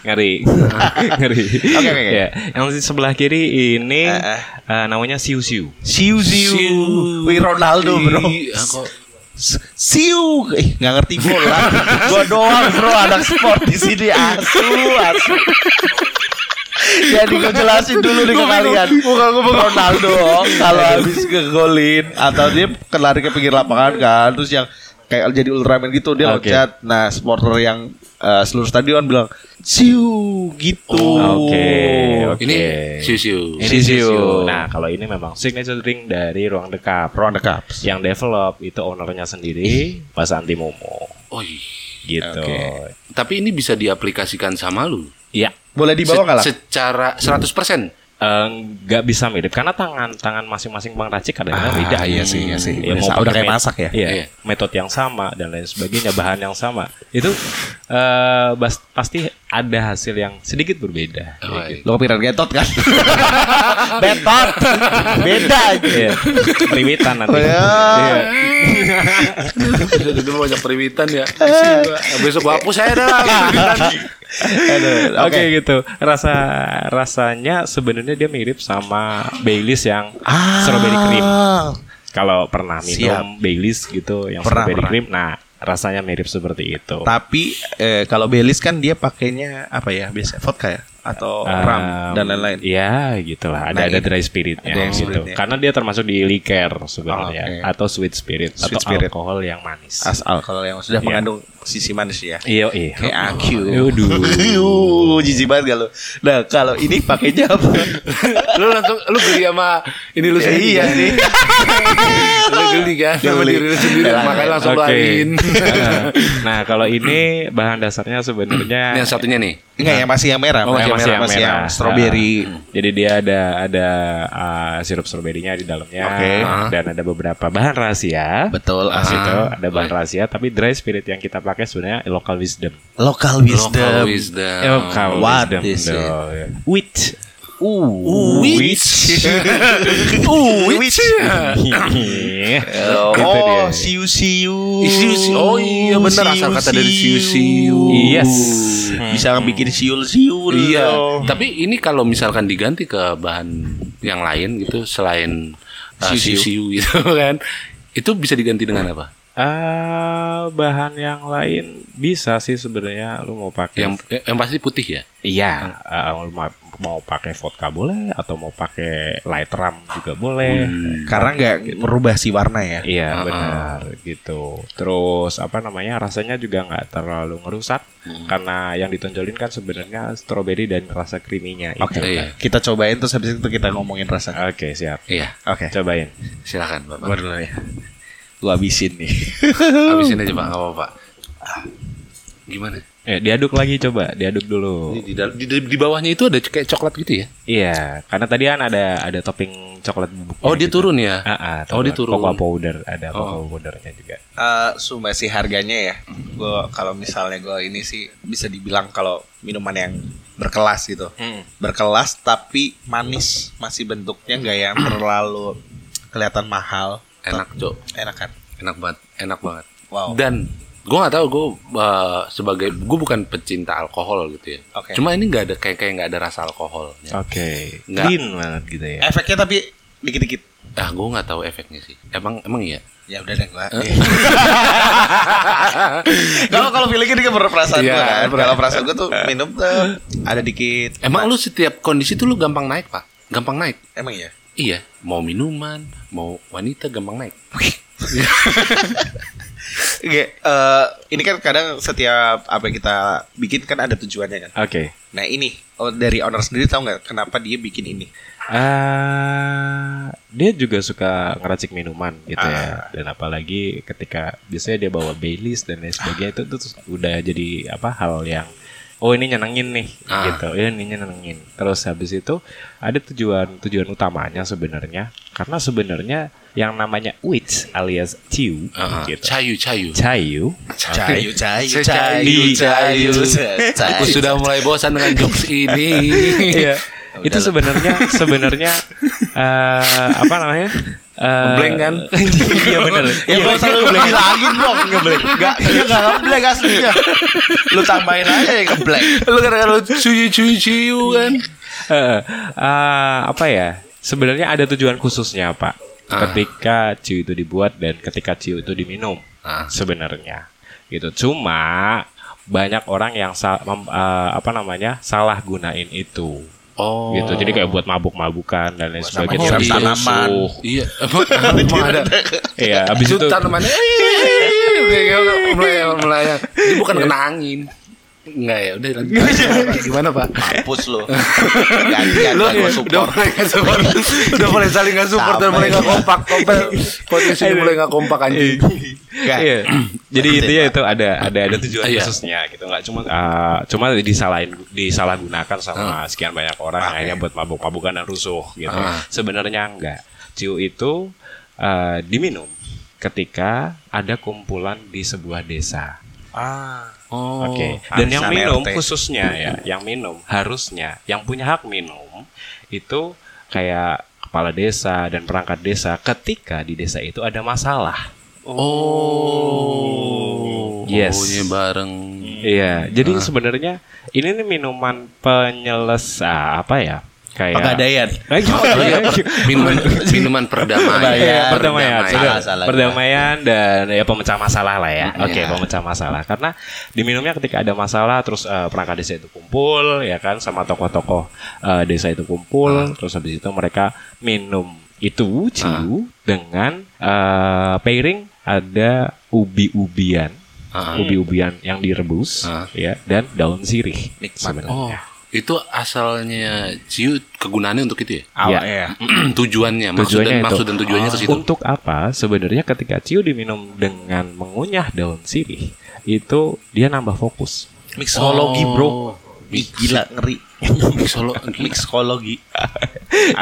Speaker 3: ngeri. ngeri.
Speaker 2: Oke, oke.
Speaker 3: Ya, yang di sebelah kiri ini
Speaker 2: eh. eh,
Speaker 3: namanya siu siu.
Speaker 2: Siu siu.
Speaker 1: Siu.
Speaker 2: Wih Ronaldo bro.
Speaker 1: Ah,
Speaker 2: S- Siu. Eh, nggak ngerti bola. Gua doang bro anak sport di sini asu asu. Jadi gue jelasin dulu nih ke kalian. Ronaldo kalau habis ngegolin atau dia lari ke pinggir lapangan kan, terus yang kayak jadi Ultraman gitu dia
Speaker 3: Oke.
Speaker 2: loncat. Nah, supporter yang eh, seluruh stadion bilang siu gitu.
Speaker 3: Oke, oke.
Speaker 1: ini siu-siu.
Speaker 3: Ini
Speaker 2: Siu siu.
Speaker 3: siu. Nah, kalau ini memang signature drink dari ruang dekap.
Speaker 2: Ruang Cups.
Speaker 3: Yang develop itu ownernya sendiri, Mas Anti Momo.
Speaker 1: Oh, iya.
Speaker 3: Gitu.
Speaker 2: Oke.
Speaker 1: Tapi ini bisa diaplikasikan sama lu.
Speaker 3: Iya.
Speaker 2: Boleh dibawa nggak lah?
Speaker 1: Se- Secara 100%.
Speaker 3: Eh, nggak bisa mirip karena tangan tangan masing-masing pengracik kadang-kadang
Speaker 2: Ah,
Speaker 3: beda.
Speaker 2: iya sih, iya sih.
Speaker 3: Ya,
Speaker 2: Udah
Speaker 3: mau
Speaker 2: udah kayak masak ya?
Speaker 3: Iya,
Speaker 1: Iya.
Speaker 3: metode yang sama dan lain sebagainya, bahan yang sama. Itu eh bas- pasti ada hasil yang sedikit berbeda.
Speaker 1: Oh, iya.
Speaker 3: gitu.
Speaker 2: Lo kepikiran getot kan? Betot. Beda aja.
Speaker 3: Iya, Periwitan nanti.
Speaker 2: Oh, ya.
Speaker 3: Iya.
Speaker 1: Jadi banyak periwitan ya. Besok gua hapus saya dah.
Speaker 3: Oke gitu. Rasa rasanya sebenarnya dia mirip sama Baileys yang
Speaker 2: Ah.
Speaker 3: strawberry cream. Kalau pernah minum
Speaker 2: Siap.
Speaker 3: Baileys gitu yang
Speaker 2: Pernah,
Speaker 3: strawberry
Speaker 2: pernah.
Speaker 3: cream, nah rasanya mirip seperti itu.
Speaker 2: Tapi eh, kalau Baileys kan dia pakainya apa ya? Biasa vodka ya atau ram
Speaker 3: Um,
Speaker 2: dan lain-lain.
Speaker 3: Iya, gitulah. Ada
Speaker 2: Nah,
Speaker 3: ada dry spiritnya
Speaker 2: Ada
Speaker 3: gitu.
Speaker 2: spiritnya.
Speaker 3: Karena dia termasuk di liker sebenarnya
Speaker 2: Oh, oke.
Speaker 3: atau sweet spirit
Speaker 2: Sweet
Speaker 3: atau
Speaker 2: spirit.
Speaker 3: alkohol yang manis.
Speaker 2: As alkohol yang sudah
Speaker 3: Iya.
Speaker 2: mengandung sisi manis ya.
Speaker 3: Iya, iya.
Speaker 2: Kayak AQ.
Speaker 3: Waduh.
Speaker 2: Yuh, jijik banget? Nah, kalau ini pakainya apa?
Speaker 1: Lu langsung lu geli sama ini lu sendiri.
Speaker 2: iya
Speaker 1: kan?
Speaker 2: sih.
Speaker 1: lu geli kan sama diri lu sendiri
Speaker 2: Elah,
Speaker 1: makanya langsung
Speaker 3: Oke.
Speaker 1: lain.
Speaker 3: nah, kalau ini bahan dasarnya sebenarnya
Speaker 1: yang satunya nih.
Speaker 2: Enggak, yang masih yang merah.
Speaker 1: Oh,
Speaker 2: Yang
Speaker 1: masih
Speaker 3: yang
Speaker 2: masih
Speaker 3: merah.
Speaker 2: yang strawberry.
Speaker 3: Nah, jadi dia ada ada uh, sirup stroberinya di dalamnya
Speaker 2: Oke.
Speaker 3: dan ada beberapa bahan rahasia.
Speaker 2: Betul.
Speaker 3: Di
Speaker 2: ah.
Speaker 3: situ ada bahan rahasia, tapi dry spirit yang kita pakai sebenarnya local wisdom.
Speaker 2: Local
Speaker 1: Local
Speaker 2: wisdom.
Speaker 1: wisdom.
Speaker 3: Local
Speaker 2: What
Speaker 3: wisdom.
Speaker 2: is it?
Speaker 3: Wit.
Speaker 2: Uh,
Speaker 1: Witch. Uh, witch.
Speaker 2: Oh,
Speaker 3: Itu dia.
Speaker 2: siu siu.
Speaker 1: Siu-siu. Oh iya, bener, asal kata dari siu-siu.
Speaker 3: Yes.
Speaker 2: Bisa bikin siul siul.
Speaker 1: Iya. Tapi ini kalau misalkan diganti ke bahan yang lain gitu selain uh,
Speaker 2: Siu-siu.
Speaker 1: siu-siu gitu kan. Itu bisa diganti dengan apa?
Speaker 3: Ah, bahan yang lain bisa sih sebenarnya lu mau pakai
Speaker 1: Yang yang pasti putih ya.
Speaker 3: Iya, lu mau, mau pakai vodka boleh atau mau pakai light rum juga boleh.
Speaker 2: Karena nggak merubah si warna ya.
Speaker 3: Iya
Speaker 1: Ah,
Speaker 3: benar gitu. Terus apa namanya rasanya juga nggak terlalu ngerusak karena yang ditonjolin kan sebenarnya strawberry dan rasa creaminya itu.
Speaker 2: Oke.
Speaker 1: Iya.
Speaker 2: Kita cobain terus habis itu kita ngomongin rasa.
Speaker 3: Oke siap.
Speaker 1: Iya.
Speaker 2: Oke.
Speaker 3: Cobain.
Speaker 1: Silakan Bapak.
Speaker 2: Gua dulu ya. Lu habisin nih.
Speaker 1: Habisin aja Pak, apa-apa. Gimana?
Speaker 3: Eh, diaduk lagi coba, diaduk dulu.
Speaker 1: Ini di, dal- di, di bawahnya itu ada kayak coklat gitu ya?
Speaker 3: Iya, karena tadi kan ada ada topping coklat bubuk.
Speaker 1: Oh, dia turun ya?
Speaker 3: Ah, ah,
Speaker 1: Oh, dia turun.
Speaker 3: Cocoa powder, ada
Speaker 1: Oh.
Speaker 3: cocoa powdernya juga.
Speaker 2: Eh, sumber sih harganya ya. Gue kalau misalnya gue ini sih bisa dibilang kalau minuman yang berkelas gitu.
Speaker 3: Hmm.
Speaker 2: Berkelas tapi manis, masih bentuknya nggak yang terlalu kelihatan mahal.
Speaker 1: Enak, Cok.
Speaker 2: Enak kan?
Speaker 1: Enak banget, enak banget.
Speaker 2: Wow.
Speaker 1: Dan gue nggak tahu gue uh, sebagai gue bukan pecinta alkohol gitu ya.
Speaker 2: Oke.
Speaker 1: Cuma ini nggak ada kayak kayak nggak ada rasa alkoholnya.
Speaker 3: Oke,
Speaker 1: Nggak.
Speaker 3: clean banget gitu ya.
Speaker 2: Efeknya tapi dikit-dikit.
Speaker 1: Ah, gue nggak tahu efeknya sih. Emang emang iya.
Speaker 2: Ya udah deh gua. Kalau kalau feeling ini kan perasaan
Speaker 1: Iya,
Speaker 2: gua kan. Kalau perasaan gua tuh minum tuh ada dikit.
Speaker 1: Emang lu setiap kondisi tuh lu gampang naik pak? Gampang naik?
Speaker 2: Emang ya?
Speaker 1: Iya. Mau minuman, mau wanita gampang naik.
Speaker 2: Oke, eh, ini kan kadang setiap apa yang kita bikin kan ada tujuannya kan.
Speaker 3: Oke.
Speaker 2: Nah ini oh, dari owner sendiri tahu nggak kenapa dia bikin ini?
Speaker 3: Ah, dia juga suka ngeracik minuman gitu ya.
Speaker 2: Ah.
Speaker 3: Dan apalagi ketika biasanya dia bawa Baileys dan lain sebagainya itu tuh udah jadi apa hal yang oh ini nyenengin nih
Speaker 1: Ah.
Speaker 3: gitu. Ya ini nyenengin. Terus habis itu ada tujuan tujuan utamanya sebenarnya karena sebenarnya yang namanya witch alias ciu
Speaker 1: Uh,
Speaker 3: gitu.
Speaker 1: Cayu, cayu.
Speaker 3: Cayu.
Speaker 2: Cayu, cayu,
Speaker 1: Cayu, cayu. Aku
Speaker 2: cayu.
Speaker 1: sudah mulai bosan dengan jokes ini.
Speaker 3: Iya. itu sebenarnya sebenarnya eh, apa namanya? Eh,
Speaker 1: Ngeblank kan?
Speaker 3: iya benar.
Speaker 2: Ya gua selalu bilangin dong ngeblank. Enggak, dia enggak ngeblank aslinya. Lu tambahin aja ya ngeblank.
Speaker 1: lu kadang lu cuyu cuyu cuyu kan?
Speaker 3: Eh, eh, apa ya? Sebenarnya ada tujuan khususnya, Pak.
Speaker 1: Ah.
Speaker 3: Ketika ciu itu dibuat dan ketika ciu itu diminum.
Speaker 1: Ah.
Speaker 3: Sebenarnya. Gitu. Cuma banyak orang yang eh, apa namanya? salah gunain itu.
Speaker 1: Oh.
Speaker 3: Gitu. Jadi kayak buat mabuk-mabukan dan lain sebagainya. itu
Speaker 2: tanaman.
Speaker 1: Iya, emang, ada.
Speaker 3: Iya, habis
Speaker 1: Itu tanamannya melayang melayang. Ini bukan kena angin. Enggak ya, udah lanjut. Gimana, Pak?
Speaker 2: Hapus lu. Gantian
Speaker 1: Lu
Speaker 2: gua
Speaker 1: udah mulai nggak support, udah mulai saling nggak support dan mulai nggak
Speaker 2: ya.
Speaker 1: kompak, kompak. Podcast ini mulai nggak kompak anjing.
Speaker 2: Enggak.
Speaker 3: Iya. Jadi intinya
Speaker 2: Pak.
Speaker 3: itu ada ada ada tujuan
Speaker 1: Iya.
Speaker 3: khususnya gitu nggak cuma uh, cuma disalahin disalahgunakan sama
Speaker 1: Ah.
Speaker 3: sekian banyak orang
Speaker 2: Oke.
Speaker 3: akhirnya buat mabuk-mabukan dan rusuh gitu.
Speaker 1: Ah.
Speaker 3: Sebenarnya enggak. Ciu itu uh, diminum ketika ada kumpulan di sebuah desa.
Speaker 2: Ah.
Speaker 1: Oh.
Speaker 3: Oke. Dan yang minum
Speaker 2: RT.
Speaker 3: khususnya ya, yang minum harusnya yang punya hak minum itu kayak kepala desa dan perangkat desa ketika di desa itu ada masalah.
Speaker 1: Oh.
Speaker 3: Yes.
Speaker 1: Maunya bareng.
Speaker 3: Iya, jadi sebenarnya ini nih minuman penyeles ah, apa ya? Kayak. Eh, gimana ya?
Speaker 1: minuman minuman perdamaian.
Speaker 2: Perdamaian.
Speaker 3: perdamaian,
Speaker 1: Perdamaian.
Speaker 3: Sudah.
Speaker 2: Salah,
Speaker 3: perdamaian dan ya pemecah masalah lah ya. Oke,
Speaker 2: Iya.
Speaker 3: pemecah masalah. Karena diminumnya ketika ada masalah, terus eh, perangkat desa itu kumpul, ya kan, sama tokoh-tokoh eh, desa itu kumpul, terus habis itu mereka minum itu ciu dengan eh, pairing ada ubi-ubian,
Speaker 1: Ah.
Speaker 3: ubi-ubian yang direbus,
Speaker 1: Ah.
Speaker 3: ya, dan daun sirih.
Speaker 2: Nikmat.
Speaker 3: sebenarnya.
Speaker 1: Oh, itu asalnya ciu kegunaannya untuk itu ya?
Speaker 2: Awal
Speaker 3: Iya.
Speaker 2: ya.
Speaker 1: tujuannya, maksud
Speaker 3: Tujuannya
Speaker 1: dan,
Speaker 3: itu.
Speaker 1: maksud dan tujuannya ke situ.
Speaker 3: Untuk apa? Sebenarnya ketika ciu diminum dengan mengunyah daun sirih, itu dia nambah fokus.
Speaker 2: Mixologi, Bro.
Speaker 1: Oh.
Speaker 2: Ih, Gila ngeri.
Speaker 1: Mixologi.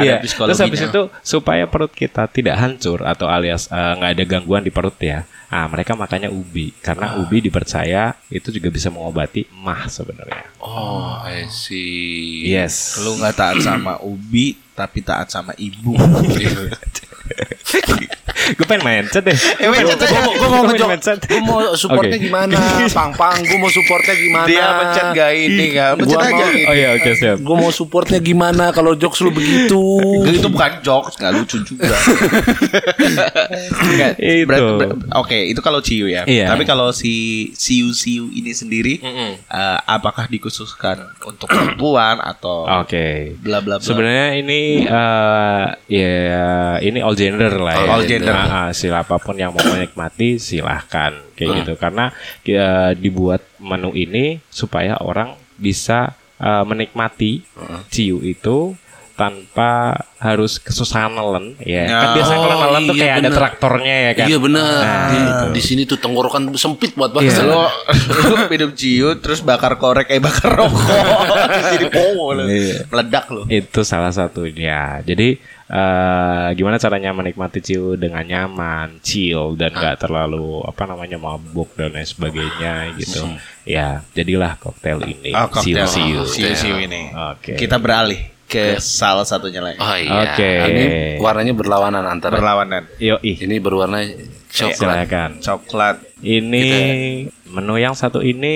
Speaker 3: Iya.
Speaker 2: Ada
Speaker 3: Terus habis itu supaya perut kita tidak hancur atau alias eh, nggak ada gangguan di perut ya. Ah, mereka makanya ubi karena ubi dipercaya itu juga bisa mengobati mah sebenarnya.
Speaker 1: Oh, I see.
Speaker 3: Yes.
Speaker 2: Lu nggak taat sama Ubi tapi taat sama ibu.
Speaker 3: gue pengen mindset deh.
Speaker 2: Eh, mindset aja.
Speaker 1: Gue mau, gua mau
Speaker 3: Gua
Speaker 1: ngejok, gue mau supportnya gimana, pang pang, gue mau supportnya gimana.
Speaker 2: Dia pencet gak ini kan? Pencet aja
Speaker 1: mau-.
Speaker 3: Oh iya oke siap.
Speaker 1: Gue mau supportnya gimana kalau jokes lu begitu.
Speaker 2: Itu bukan jokes, nggak lucu juga. Nggak,
Speaker 3: Itu.
Speaker 2: Oke, itu kalau ciu ya.
Speaker 3: Iya.
Speaker 2: Tapi kalau si siu ini sendiri, eh, apakah dikhususkan untuk perempuan atau
Speaker 3: Oke.
Speaker 2: bla bla bla?
Speaker 3: Sebenarnya ini eh ya ini all gender lah ya.
Speaker 2: All gender.
Speaker 3: Nah, ah, siapa pun yang mau menikmati silahkan kayak gitu karena ya, dibuat menu ini supaya orang bisa eh, menikmati ciu itu tanpa harus kesusahan nelen ya. Kan
Speaker 2: Ya.
Speaker 3: biasanya kalau
Speaker 1: Oh,
Speaker 3: nelen tuh
Speaker 1: iya
Speaker 3: kayak ada
Speaker 1: bener.
Speaker 3: traktornya ya kan.
Speaker 1: Iya benar.
Speaker 3: Nah,
Speaker 1: di,
Speaker 3: gitu.
Speaker 1: di sini tuh tenggorokan sempit buat
Speaker 3: Iya.
Speaker 1: bahasa.
Speaker 2: lo lo minum ciu terus bakar korek kayak bakar rokok jadi powo lo.
Speaker 3: Iya.
Speaker 2: meledak lo
Speaker 3: Itu salah satunya. Jadi eh, gimana caranya menikmati ciu dengan nyaman, chill dan nggak terlalu apa namanya mabuk dan lain sebagainya gitu. Ya, jadilah koktail ini.
Speaker 2: Oh, koktail
Speaker 3: Siu-siu.
Speaker 2: siu siu ini
Speaker 3: Oke.
Speaker 2: kita beralih ke salah satunya lagi
Speaker 1: Oh iya.
Speaker 3: Oke.
Speaker 1: Ini warnanya berlawanan antara
Speaker 2: berlawanan
Speaker 3: Yo ih.
Speaker 1: ini berwarna coklat.
Speaker 3: Silakan.
Speaker 2: coklat
Speaker 3: Ini menu yang satu ini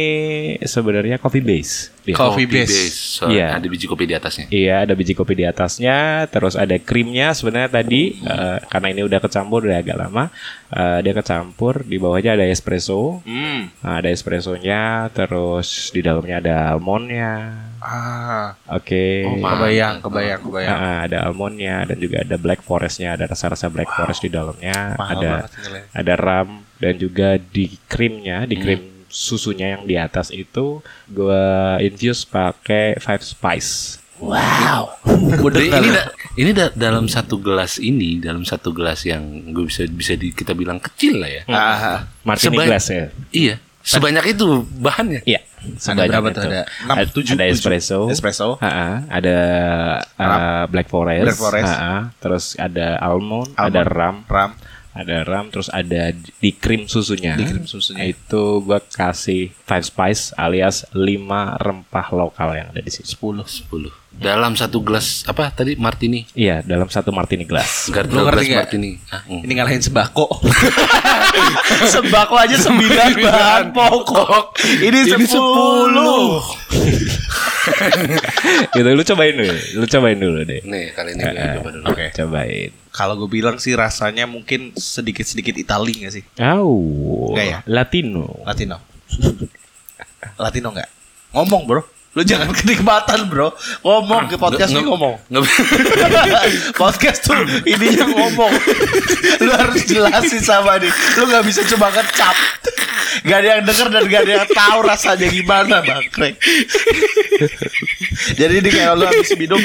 Speaker 3: sebenarnya coffee base. Dia.
Speaker 2: Coffee base.
Speaker 1: So,
Speaker 3: Iya.
Speaker 1: Ada biji kopi di atasnya.
Speaker 3: Iya, ada biji kopi di atasnya, terus ada krimnya sebenarnya tadi eh, karena ini udah kecampur udah agak lama, eh, dia kecampur di bawahnya ada espresso,
Speaker 2: hmm.
Speaker 3: Nah, ada espressonya, terus di dalamnya ada almondnya,
Speaker 2: ah
Speaker 3: oke,
Speaker 1: Oh, ma-
Speaker 2: kebayang kebayang kebayang
Speaker 3: Nah, ada almondnya dan juga ada black forestnya, ada rasa-rasa black forest di dalamnya,
Speaker 2: Mahal
Speaker 3: ada. Ada ram dan juga di krimnya, di krim susunya yang di atas itu gua infuse pakai five spice.
Speaker 1: Jadi ini da- ini da- dalam satu gelas ini, dalam satu gelas yang gue bisa bisa di- kita bilang kecil lah ya.
Speaker 2: ah
Speaker 3: Martini
Speaker 1: Sebanyak-
Speaker 3: glass ya.
Speaker 1: Iya. Sebanyak itu bahannya.
Speaker 3: Iya.
Speaker 2: ada
Speaker 3: sebanyak
Speaker 2: berapa
Speaker 3: itu.
Speaker 2: tuh ada enam
Speaker 3: Ad-
Speaker 2: tujuh
Speaker 3: ada
Speaker 2: tujuh.
Speaker 3: espresso.
Speaker 2: espresso
Speaker 3: Ha-ha, ada uh, black forest,
Speaker 2: Black forest.
Speaker 3: Ha-ha, terus ada almond,
Speaker 2: Almond.
Speaker 3: ada ram,
Speaker 2: ram
Speaker 3: ada ram, terus ada di krim susunya.
Speaker 2: Di krim susunya.
Speaker 3: Itu gua kasih five spice alias lima rempah lokal yang ada di sini.
Speaker 1: 10 10. Dalam satu gelas apa tadi martini?
Speaker 3: Iya, dalam satu martini glass.
Speaker 1: Gar-
Speaker 2: Lu
Speaker 1: dua
Speaker 2: ngerti
Speaker 1: gelas
Speaker 2: nggak?
Speaker 1: martini. Ah, mm.
Speaker 2: ini ngalahin sembako sembako aja sembilan bahan pokok ini
Speaker 1: Ini
Speaker 2: sepuluh
Speaker 3: gitu, lu cobain dulu, lu cobain dulu deh.
Speaker 1: Nih, kali ini gue
Speaker 3: Eh,
Speaker 1: coba dulu.
Speaker 2: Oke.
Speaker 3: Cobain.
Speaker 2: Kalau gue bilang sih rasanya mungkin sedikit sedikit Itali gak sih?
Speaker 3: Oh,
Speaker 2: Nggak ya?
Speaker 3: Latino.
Speaker 2: Latino. Latino nggak? Ngomong bro. Lu jangan kenikmatan bro. Ngomong ke podcast ini ngomong. podcast tuh ininya ngomong. Lu harus jelasin sama dia. Lu nggak bisa cuma ngecap Gak ada yang denger dan gak ada yang tahu rasanya gimana bangkrek Jadi ini kayak lu habis minum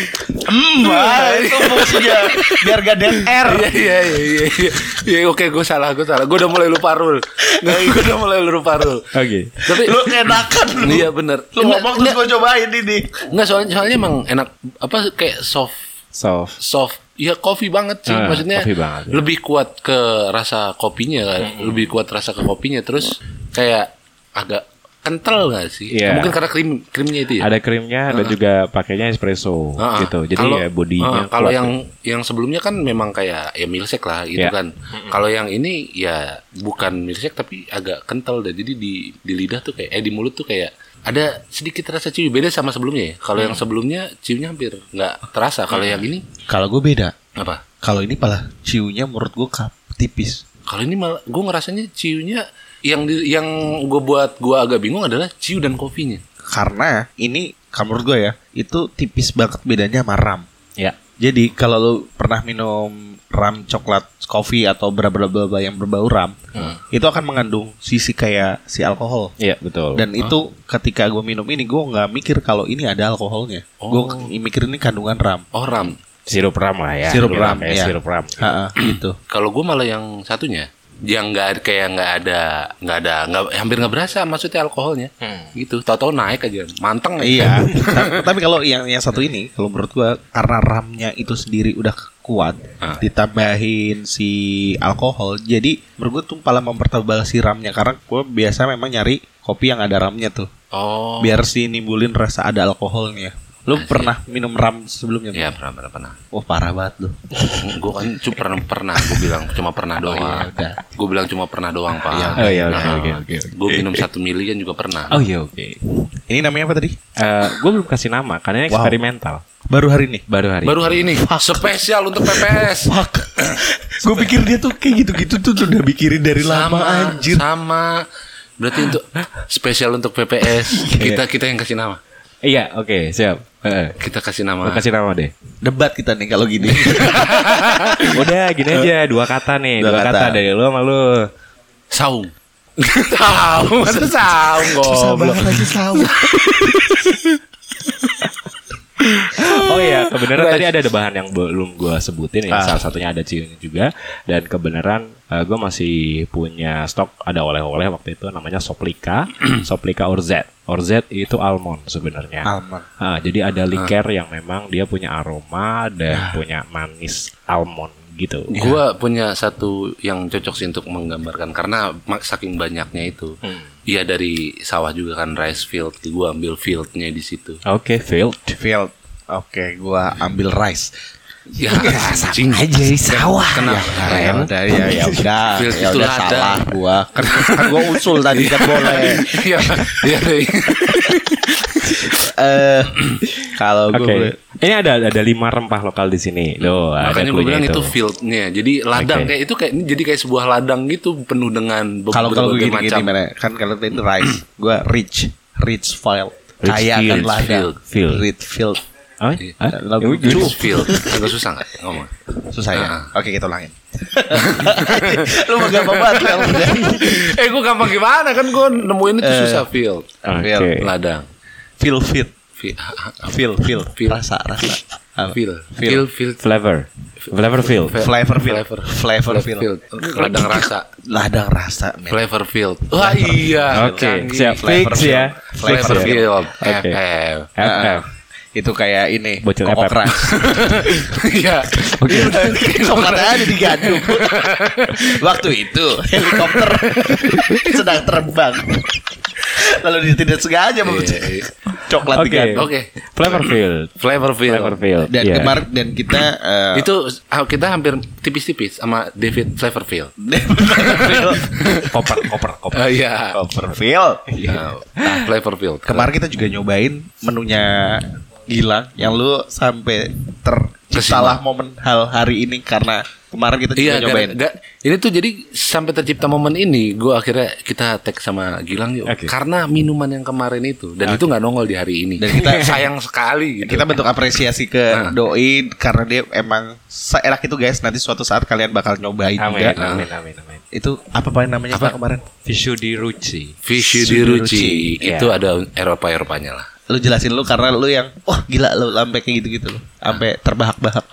Speaker 2: Hmm wah, itu fungsinya Biar gak ada R
Speaker 1: Iya iya iya iya. iya. Iya oke gue salah gue salah. Gue udah mulai lupa rule. Nggak, gue udah mulai lupa rule.
Speaker 3: Oke.
Speaker 1: Tapi
Speaker 2: Lu enakan lu
Speaker 1: Iya bener.
Speaker 2: Lu ngomong terus gue cobain ini
Speaker 1: Enggak soalnya soalnya emang enak apa kayak soft
Speaker 3: Soft.
Speaker 1: soft ya kopi banget sih
Speaker 3: Ah,
Speaker 1: maksudnya
Speaker 3: banget, ya.
Speaker 1: lebih kuat ke rasa kopinya kan lebih kuat rasa ke kopinya terus kayak agak kental nggak sih?
Speaker 3: Iya.
Speaker 1: Mungkin karena krim krimnya itu ya.
Speaker 3: Ada krimnya dan juga pakainya espresso
Speaker 1: ah.
Speaker 3: gitu. Jadi
Speaker 1: Kalau-
Speaker 3: ya bodinya
Speaker 1: ah, kalau
Speaker 3: kuat.
Speaker 1: yang yang sebelumnya kan memang kayak ya milkshake lah gitu
Speaker 3: Iya.
Speaker 1: kan. Kalau yang ini ya bukan milkshake tapi agak kental dan jadi di di lidah tuh kayak eh di mulut tuh kayak ada sedikit rasa ciu beda sama sebelumnya ya. Kalau
Speaker 3: Hmm.
Speaker 1: yang sebelumnya ciunya hampir nggak terasa. Kalau yang ini
Speaker 2: Kalau gue beda.
Speaker 1: apa?
Speaker 2: Kalau ini malah ciunya menurut gue kap tipis.
Speaker 1: Kalau ini malah gue ngerasanya ciunya yang di, yang gue buat gue agak bingung adalah ciu dan kopinya.
Speaker 2: Karena ini kalau menurut gue ya itu tipis banget bedanya sama ram.
Speaker 3: ya.
Speaker 2: Jadi kalau lu pernah minum ram coklat coffee atau berapa yang berbau ram,
Speaker 1: Hmm.
Speaker 2: itu akan mengandung sisi kayak si alkohol.
Speaker 3: Iya, betul.
Speaker 2: Dan itu ketika gue minum ini gue nggak mikir kalau ini ada alkoholnya.
Speaker 1: Oh.
Speaker 2: Gue mikir ini kandungan ram.
Speaker 1: Oh ram.
Speaker 3: sirup ram lah ya.
Speaker 2: Sirup ram, ya.
Speaker 3: sirup ram.
Speaker 2: Ha-ha, gitu.
Speaker 1: Kalau gue malah yang satunya yang nggak kayak nggak ada nggak ada nggak hampir nggak berasa maksudnya alkoholnya gitu tahu-tahu naik aja manteng
Speaker 2: Iya. Ta- Tapi kalau yang yang satu ini, kalau menurut gua karena ramnya itu sendiri udah kuat,
Speaker 1: Ah.
Speaker 2: ditambahin si alkohol, jadi menurut gua tuh malah mempertebal si ramnya karena gua biasa memang nyari kopi yang ada ramnya tuh,
Speaker 1: oh
Speaker 2: biar si nimbulin rasa ada alkoholnya. Lu pernah minum ram sebelumnya?
Speaker 1: ya pernah pernah pernah
Speaker 2: Wah parah banget lu.
Speaker 1: gue kan cuma pernah pernah gue bilang cuma pernah doang
Speaker 2: iya, udah.
Speaker 1: gue bilang cuma pernah doang pak
Speaker 2: Iya,
Speaker 3: Oh iya, oke, oke, oke.
Speaker 1: gue minum satu mili kan juga pernah
Speaker 3: Oh iya, oke.
Speaker 2: Ini namanya apa tadi?
Speaker 3: Eh, gue belum kasih nama karena ini
Speaker 2: Wow.
Speaker 3: eksperimental.
Speaker 2: Baru hari ini.
Speaker 3: Baru hari.
Speaker 1: baru hari ini spesial untuk PPS
Speaker 2: Fuck. gue pikir dia tuh kayak gitu-gitu tuh udah mikirin dari lama
Speaker 1: sama
Speaker 2: anjir.
Speaker 1: sama berarti untuk spesial untuk PPS kita kita yang kasih nama
Speaker 3: Iya, oke, siap. Heeh.
Speaker 1: kita kasih nama
Speaker 3: kasih nama deh.
Speaker 2: Debat kita nih kalau gini.
Speaker 3: Udah, gini aja, dua kata nih,
Speaker 2: Dua
Speaker 3: dua, kata.
Speaker 2: kata.
Speaker 3: dari lu sama lu.
Speaker 1: saung saung masa saung goblok
Speaker 2: saung.
Speaker 3: Oh iya, kebenaran tadi ada ada bahan yang belum gua sebutin ya.
Speaker 2: Ah.
Speaker 3: Salah satunya ada ciunya juga dan kebenaran eh, gua masih punya stok ada oleh-oleh waktu itu namanya Soplika, Soplika Orzet. Orzet itu almond sebenarnya.
Speaker 2: Almond.
Speaker 3: Ah, jadi ada liker yang memang dia punya aroma dan punya manis almond gitu.
Speaker 1: Gua punya satu yang cocok sih untuk menggambarkan karena saking banyaknya itu. Iya dari sawah juga kan rice field. Gua ambil fieldnya di situ.
Speaker 3: Oke, failed.
Speaker 2: Field. Oke, gua ambil rice.
Speaker 1: Ya, anjing.
Speaker 2: aja sawah.
Speaker 1: Kenapa?
Speaker 2: Ya, udah ya ya udah.
Speaker 1: Field
Speaker 2: Ya
Speaker 1: itu
Speaker 2: udah
Speaker 1: ladang.
Speaker 2: salah gua. Kan, kan gua usul tadi kan boleh.
Speaker 1: Iya, iya. iya.
Speaker 2: Eh kalau gua
Speaker 3: Ini ada ada lima rempah lokal di sini. Loh, ada
Speaker 1: Makanya gue bilang itu, fieldnya. Jadi ladang
Speaker 3: Oke.
Speaker 1: kayak itu kayak ini jadi kayak sebuah ladang gitu penuh dengan
Speaker 2: kalau kalau
Speaker 1: berbagai
Speaker 2: gini gini mana? Kan kalau itu rice, gua rich, rich.
Speaker 3: Rich
Speaker 2: Kaya
Speaker 3: field,
Speaker 2: kan ladang.
Speaker 1: field,
Speaker 3: field.
Speaker 2: Rich field.
Speaker 3: Oh,
Speaker 1: Iya.
Speaker 3: Hah?
Speaker 2: Lagu
Speaker 1: Rich field. Agak susah nggak ngomong?
Speaker 2: Susah ya.
Speaker 1: Ah.
Speaker 2: Oke, kita ulangin. Lu mah gampang banget Fel.
Speaker 1: eh, gue gampang gimana kan gue nemuin itu
Speaker 2: Eh.
Speaker 1: susah field.
Speaker 3: Oke.
Speaker 1: Ladang.
Speaker 2: Feel fit.
Speaker 1: Fi-
Speaker 2: Feel, feel,
Speaker 1: Feel.
Speaker 2: rasa, rasa. Apa?
Speaker 1: Feel,
Speaker 2: Feel.
Speaker 1: feel, feel,
Speaker 3: Flavor. Flavor field.
Speaker 2: Flavor feel.
Speaker 1: Flavor.
Speaker 2: Feel.
Speaker 1: field. Ladang rasa.
Speaker 2: Ladang rasa.
Speaker 1: Flavor field. Wah iya.
Speaker 3: Oke, siap.
Speaker 2: Flavor
Speaker 3: Fix ya.
Speaker 1: Flavor field.
Speaker 3: Oke.
Speaker 1: FF.
Speaker 3: FF.
Speaker 2: Itu kayak ini.
Speaker 3: Bocil
Speaker 2: kokok
Speaker 3: FF.
Speaker 2: ras.
Speaker 1: Iya.
Speaker 2: Coklat aja digaduk. Waktu itu helikopter sedang terbang. Lalu dia tidak sengaja membocil
Speaker 1: Iya, iya.
Speaker 2: coklat
Speaker 3: Oke.
Speaker 2: digaduk.
Speaker 1: Oke.
Speaker 3: Flavor field.
Speaker 1: Flavor field.
Speaker 3: Flavor field.
Speaker 2: Dan
Speaker 3: Iya.
Speaker 2: kemarin dan kita eh,
Speaker 1: Itu kita hampir tipis-tipis sama David Flavorfield.
Speaker 3: koper koper koper.
Speaker 1: Oh iya.
Speaker 2: Copperfield.
Speaker 1: Nah, nah, Flavorfield.
Speaker 2: Kemarin kita juga nyobain menunya Gilang yang lu sampai terciptalah momen hal hari ini karena kemarin kita juga
Speaker 1: Iya,
Speaker 2: nyobain.
Speaker 1: gara- ga- ini tuh jadi sampai tercipta momen ini, gue akhirnya kita tag sama Gilang yuk,
Speaker 3: Oke.
Speaker 1: karena minuman yang kemarin itu dan itu nggak nongol di hari ini.
Speaker 2: Dan kita-
Speaker 1: sayang sekali. Gitu.
Speaker 2: Kita bentuk apresiasi ke
Speaker 1: Nah.
Speaker 2: doi karena dia emang seenak itu guys. Nanti suatu saat kalian bakal nyobain
Speaker 3: Amin,
Speaker 2: juga.
Speaker 3: amin, amin, amin.
Speaker 2: Itu apa paling namanya
Speaker 1: Apa?
Speaker 2: Pak, kemarin?
Speaker 3: Visu di Ruci.
Speaker 1: Fishy di Ruci itu
Speaker 3: Iya.
Speaker 1: ada Eropa Eropanya lah.
Speaker 2: Lu jelasin lu karena lu yang wah gila lu sampai kayak gitu-gitu lu. Sampai terbahak-bahak.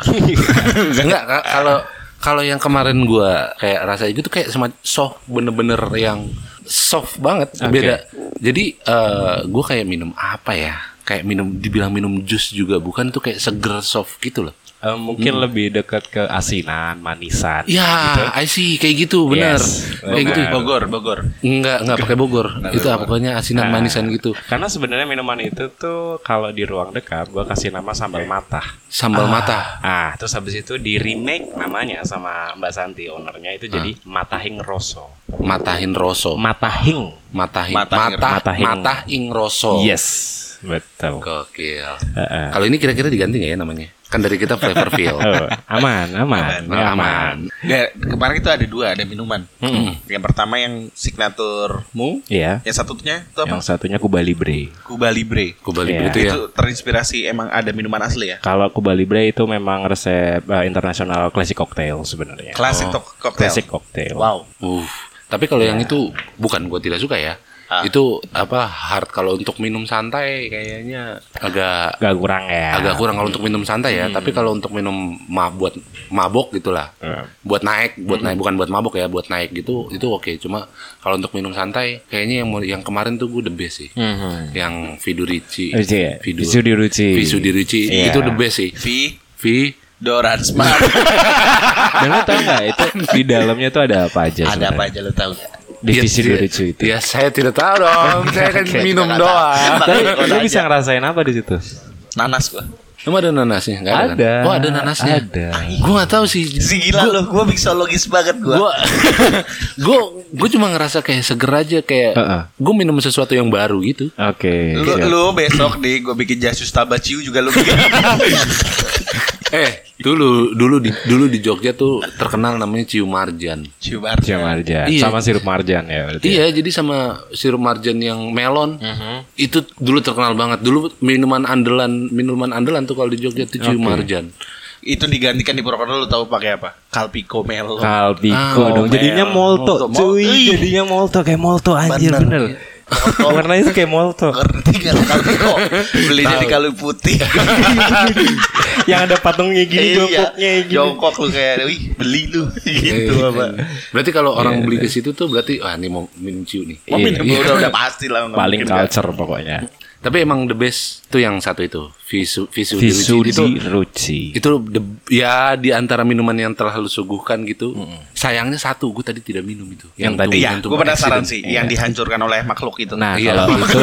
Speaker 1: Enggak ka- kalau kalau yang kemarin gua kayak rasa itu tuh kayak semacam soft bener-bener yang soft banget
Speaker 3: Oke.
Speaker 1: beda. Jadi eh gua kayak minum apa ya? Kayak minum dibilang minum jus juga bukan tuh kayak seger soft gitu loh.
Speaker 3: Eh, mungkin lebih dekat ke asinan, manisan.
Speaker 1: Ya, I see kayak gitu, benar.
Speaker 3: Yes,
Speaker 1: kayak gitu.
Speaker 2: Bogor, Bogor.
Speaker 1: Enggak, enggak pakai Bogor. itu apa pokoknya asinan
Speaker 3: Nah,
Speaker 1: manisan gitu.
Speaker 3: Karena sebenarnya minuman itu tuh kalau di ruang dekat gua kasih nama sambal matah.
Speaker 1: Sambal mata.
Speaker 3: Ah, terus habis itu di remake namanya sama Mbak Santi ownernya itu jadi Matahing Rosso.
Speaker 1: Matahin Roso.
Speaker 3: Matahing.
Speaker 1: Matahin.
Speaker 2: Matahing.
Speaker 1: Matah.
Speaker 3: Matahing.
Speaker 1: Matahing Roso.
Speaker 3: Yes, betul.
Speaker 1: Gokil.
Speaker 3: Heeh.
Speaker 1: Kalau ini kira-kira diganti nggak ya namanya? Kan dari kita Flavorfield.
Speaker 3: Oh, aman, aman,
Speaker 1: Aman,
Speaker 3: ya,
Speaker 1: aman.
Speaker 2: Nggak, kemarin itu ada dua, ada minuman. Yang pertama yang signaturmu,
Speaker 3: Iya.
Speaker 2: yang satunya itu apa?
Speaker 3: Yang satunya Cuba Libre.
Speaker 2: Cuba Libre.
Speaker 1: Kuba Libre
Speaker 3: Iya.
Speaker 1: itu ya.
Speaker 2: Itu terinspirasi emang ada minuman asli ya?
Speaker 3: Kalau Cuba Libre itu memang resep eh, internasional classic cocktail sebenarnya.
Speaker 2: Klasik
Speaker 1: Oh,
Speaker 2: cocktail.
Speaker 3: Classic cocktail.
Speaker 2: Wow.
Speaker 1: Uh, tapi kalau yang itu bukan gue tidak suka ya.
Speaker 2: Ah.
Speaker 1: Itu apa hard kalau untuk minum santai kayaknya agak
Speaker 3: Agak kurang ya.
Speaker 1: agak kurang kalau untuk minum santai ya. Tapi kalau untuk minum ma buat mabok gitulah.
Speaker 3: Hmm.
Speaker 1: Buat naik, buat naik bukan buat mabok ya, buat naik gitu itu oke. Cuma kalau untuk minum santai kayaknya yang yang kemarin tuh gue the best sih.
Speaker 3: Mhm.
Speaker 1: Yang Vidurici.
Speaker 3: Ruci ya?
Speaker 1: Vidu-
Speaker 3: Visu diruci.
Speaker 1: Visu Dirici
Speaker 3: Iya.
Speaker 1: itu the best sih.
Speaker 2: V
Speaker 1: Vi
Speaker 2: Doran Smart.
Speaker 3: Dan lo tau gak itu di dalamnya tuh ada apa aja
Speaker 2: ada apa
Speaker 3: sebenarnya?
Speaker 2: aja lo tahu nggak?
Speaker 3: Divisi
Speaker 1: Ya,
Speaker 3: diruci itu.
Speaker 1: Ya saya tidak tahu dong. saya kan
Speaker 3: Oke.
Speaker 1: minum doang.
Speaker 3: Tapi
Speaker 2: aja.
Speaker 3: bisa ngerasain apa di situ?
Speaker 2: Nanas gua.
Speaker 1: Emang ada nanasnya? Nggak ada.
Speaker 3: Ada.
Speaker 1: Kan? Oh ada nanasnya.
Speaker 3: Ada.
Speaker 1: Gue nggak tahu sih.
Speaker 2: Si gila lo, gua mixologis banget gua.
Speaker 1: Gue gue gue cuma ngerasa kayak seger aja kayak
Speaker 3: Heeh.
Speaker 1: gue minum sesuatu yang baru gitu.
Speaker 3: Oke.
Speaker 2: Lu,
Speaker 3: siap.
Speaker 2: lu besok nih gua bikin jasus tabaciu juga lu bikin.
Speaker 1: Eh dulu dulu di dulu di Jogja tuh terkenal namanya ciu marjan.
Speaker 2: Ciu bar.
Speaker 3: Siap marjan.
Speaker 1: Iya.
Speaker 3: Sama sirup marjan ya berarti.
Speaker 1: Iya, jadi sama sirup marjan yang melon
Speaker 3: Mhm.
Speaker 1: itu dulu terkenal banget. Dulu minuman andalan minuman andalan tuh kalau di Jogja tuh ciu
Speaker 3: Oke.
Speaker 1: marjan.
Speaker 2: Itu digantikan di Purwokerto lu tahu pakai apa? Kalpiko Melo.
Speaker 3: Kalpiko
Speaker 1: Ah,
Speaker 3: dong. Jadinya molto.
Speaker 2: Molto.
Speaker 3: Cuy, jadinya molto kayak molto anjir
Speaker 2: Bener.
Speaker 3: bener. Warnanya tuh kayak molto.
Speaker 2: Ngerti gak lu Kalpiko? Belinya di Kalu Putih.
Speaker 3: Yang ada patungnya gini
Speaker 2: Iya,
Speaker 3: jongkoknya gini.
Speaker 2: Jongkok lu kayak, wih beli lu gitu
Speaker 1: Eh,
Speaker 2: apa?
Speaker 1: Berarti kalau orang beli ke situ tuh berarti wah ini mau minum ciu nih.
Speaker 2: Oh,
Speaker 3: Iya.
Speaker 2: minum udah udah pasti lah.
Speaker 3: Paling
Speaker 2: nggak.
Speaker 3: culture pokoknya.
Speaker 1: Tapi emang the best tuh yang satu itu, visu visu,
Speaker 3: Visu
Speaker 1: Diruci. itu
Speaker 3: di Ruci.
Speaker 1: itu the- ya di antara minuman yang telah lu suguhkan gitu. Sayangnya satu, gue tadi tidak minum itu.
Speaker 3: Yang
Speaker 1: tuh-
Speaker 3: tadi.
Speaker 2: Iya,
Speaker 1: yang tuh
Speaker 2: gue penasaran
Speaker 1: accident.
Speaker 2: sih yang dihancurkan oleh makhluk itu.
Speaker 3: Nah,
Speaker 1: Iya.
Speaker 3: kalau itu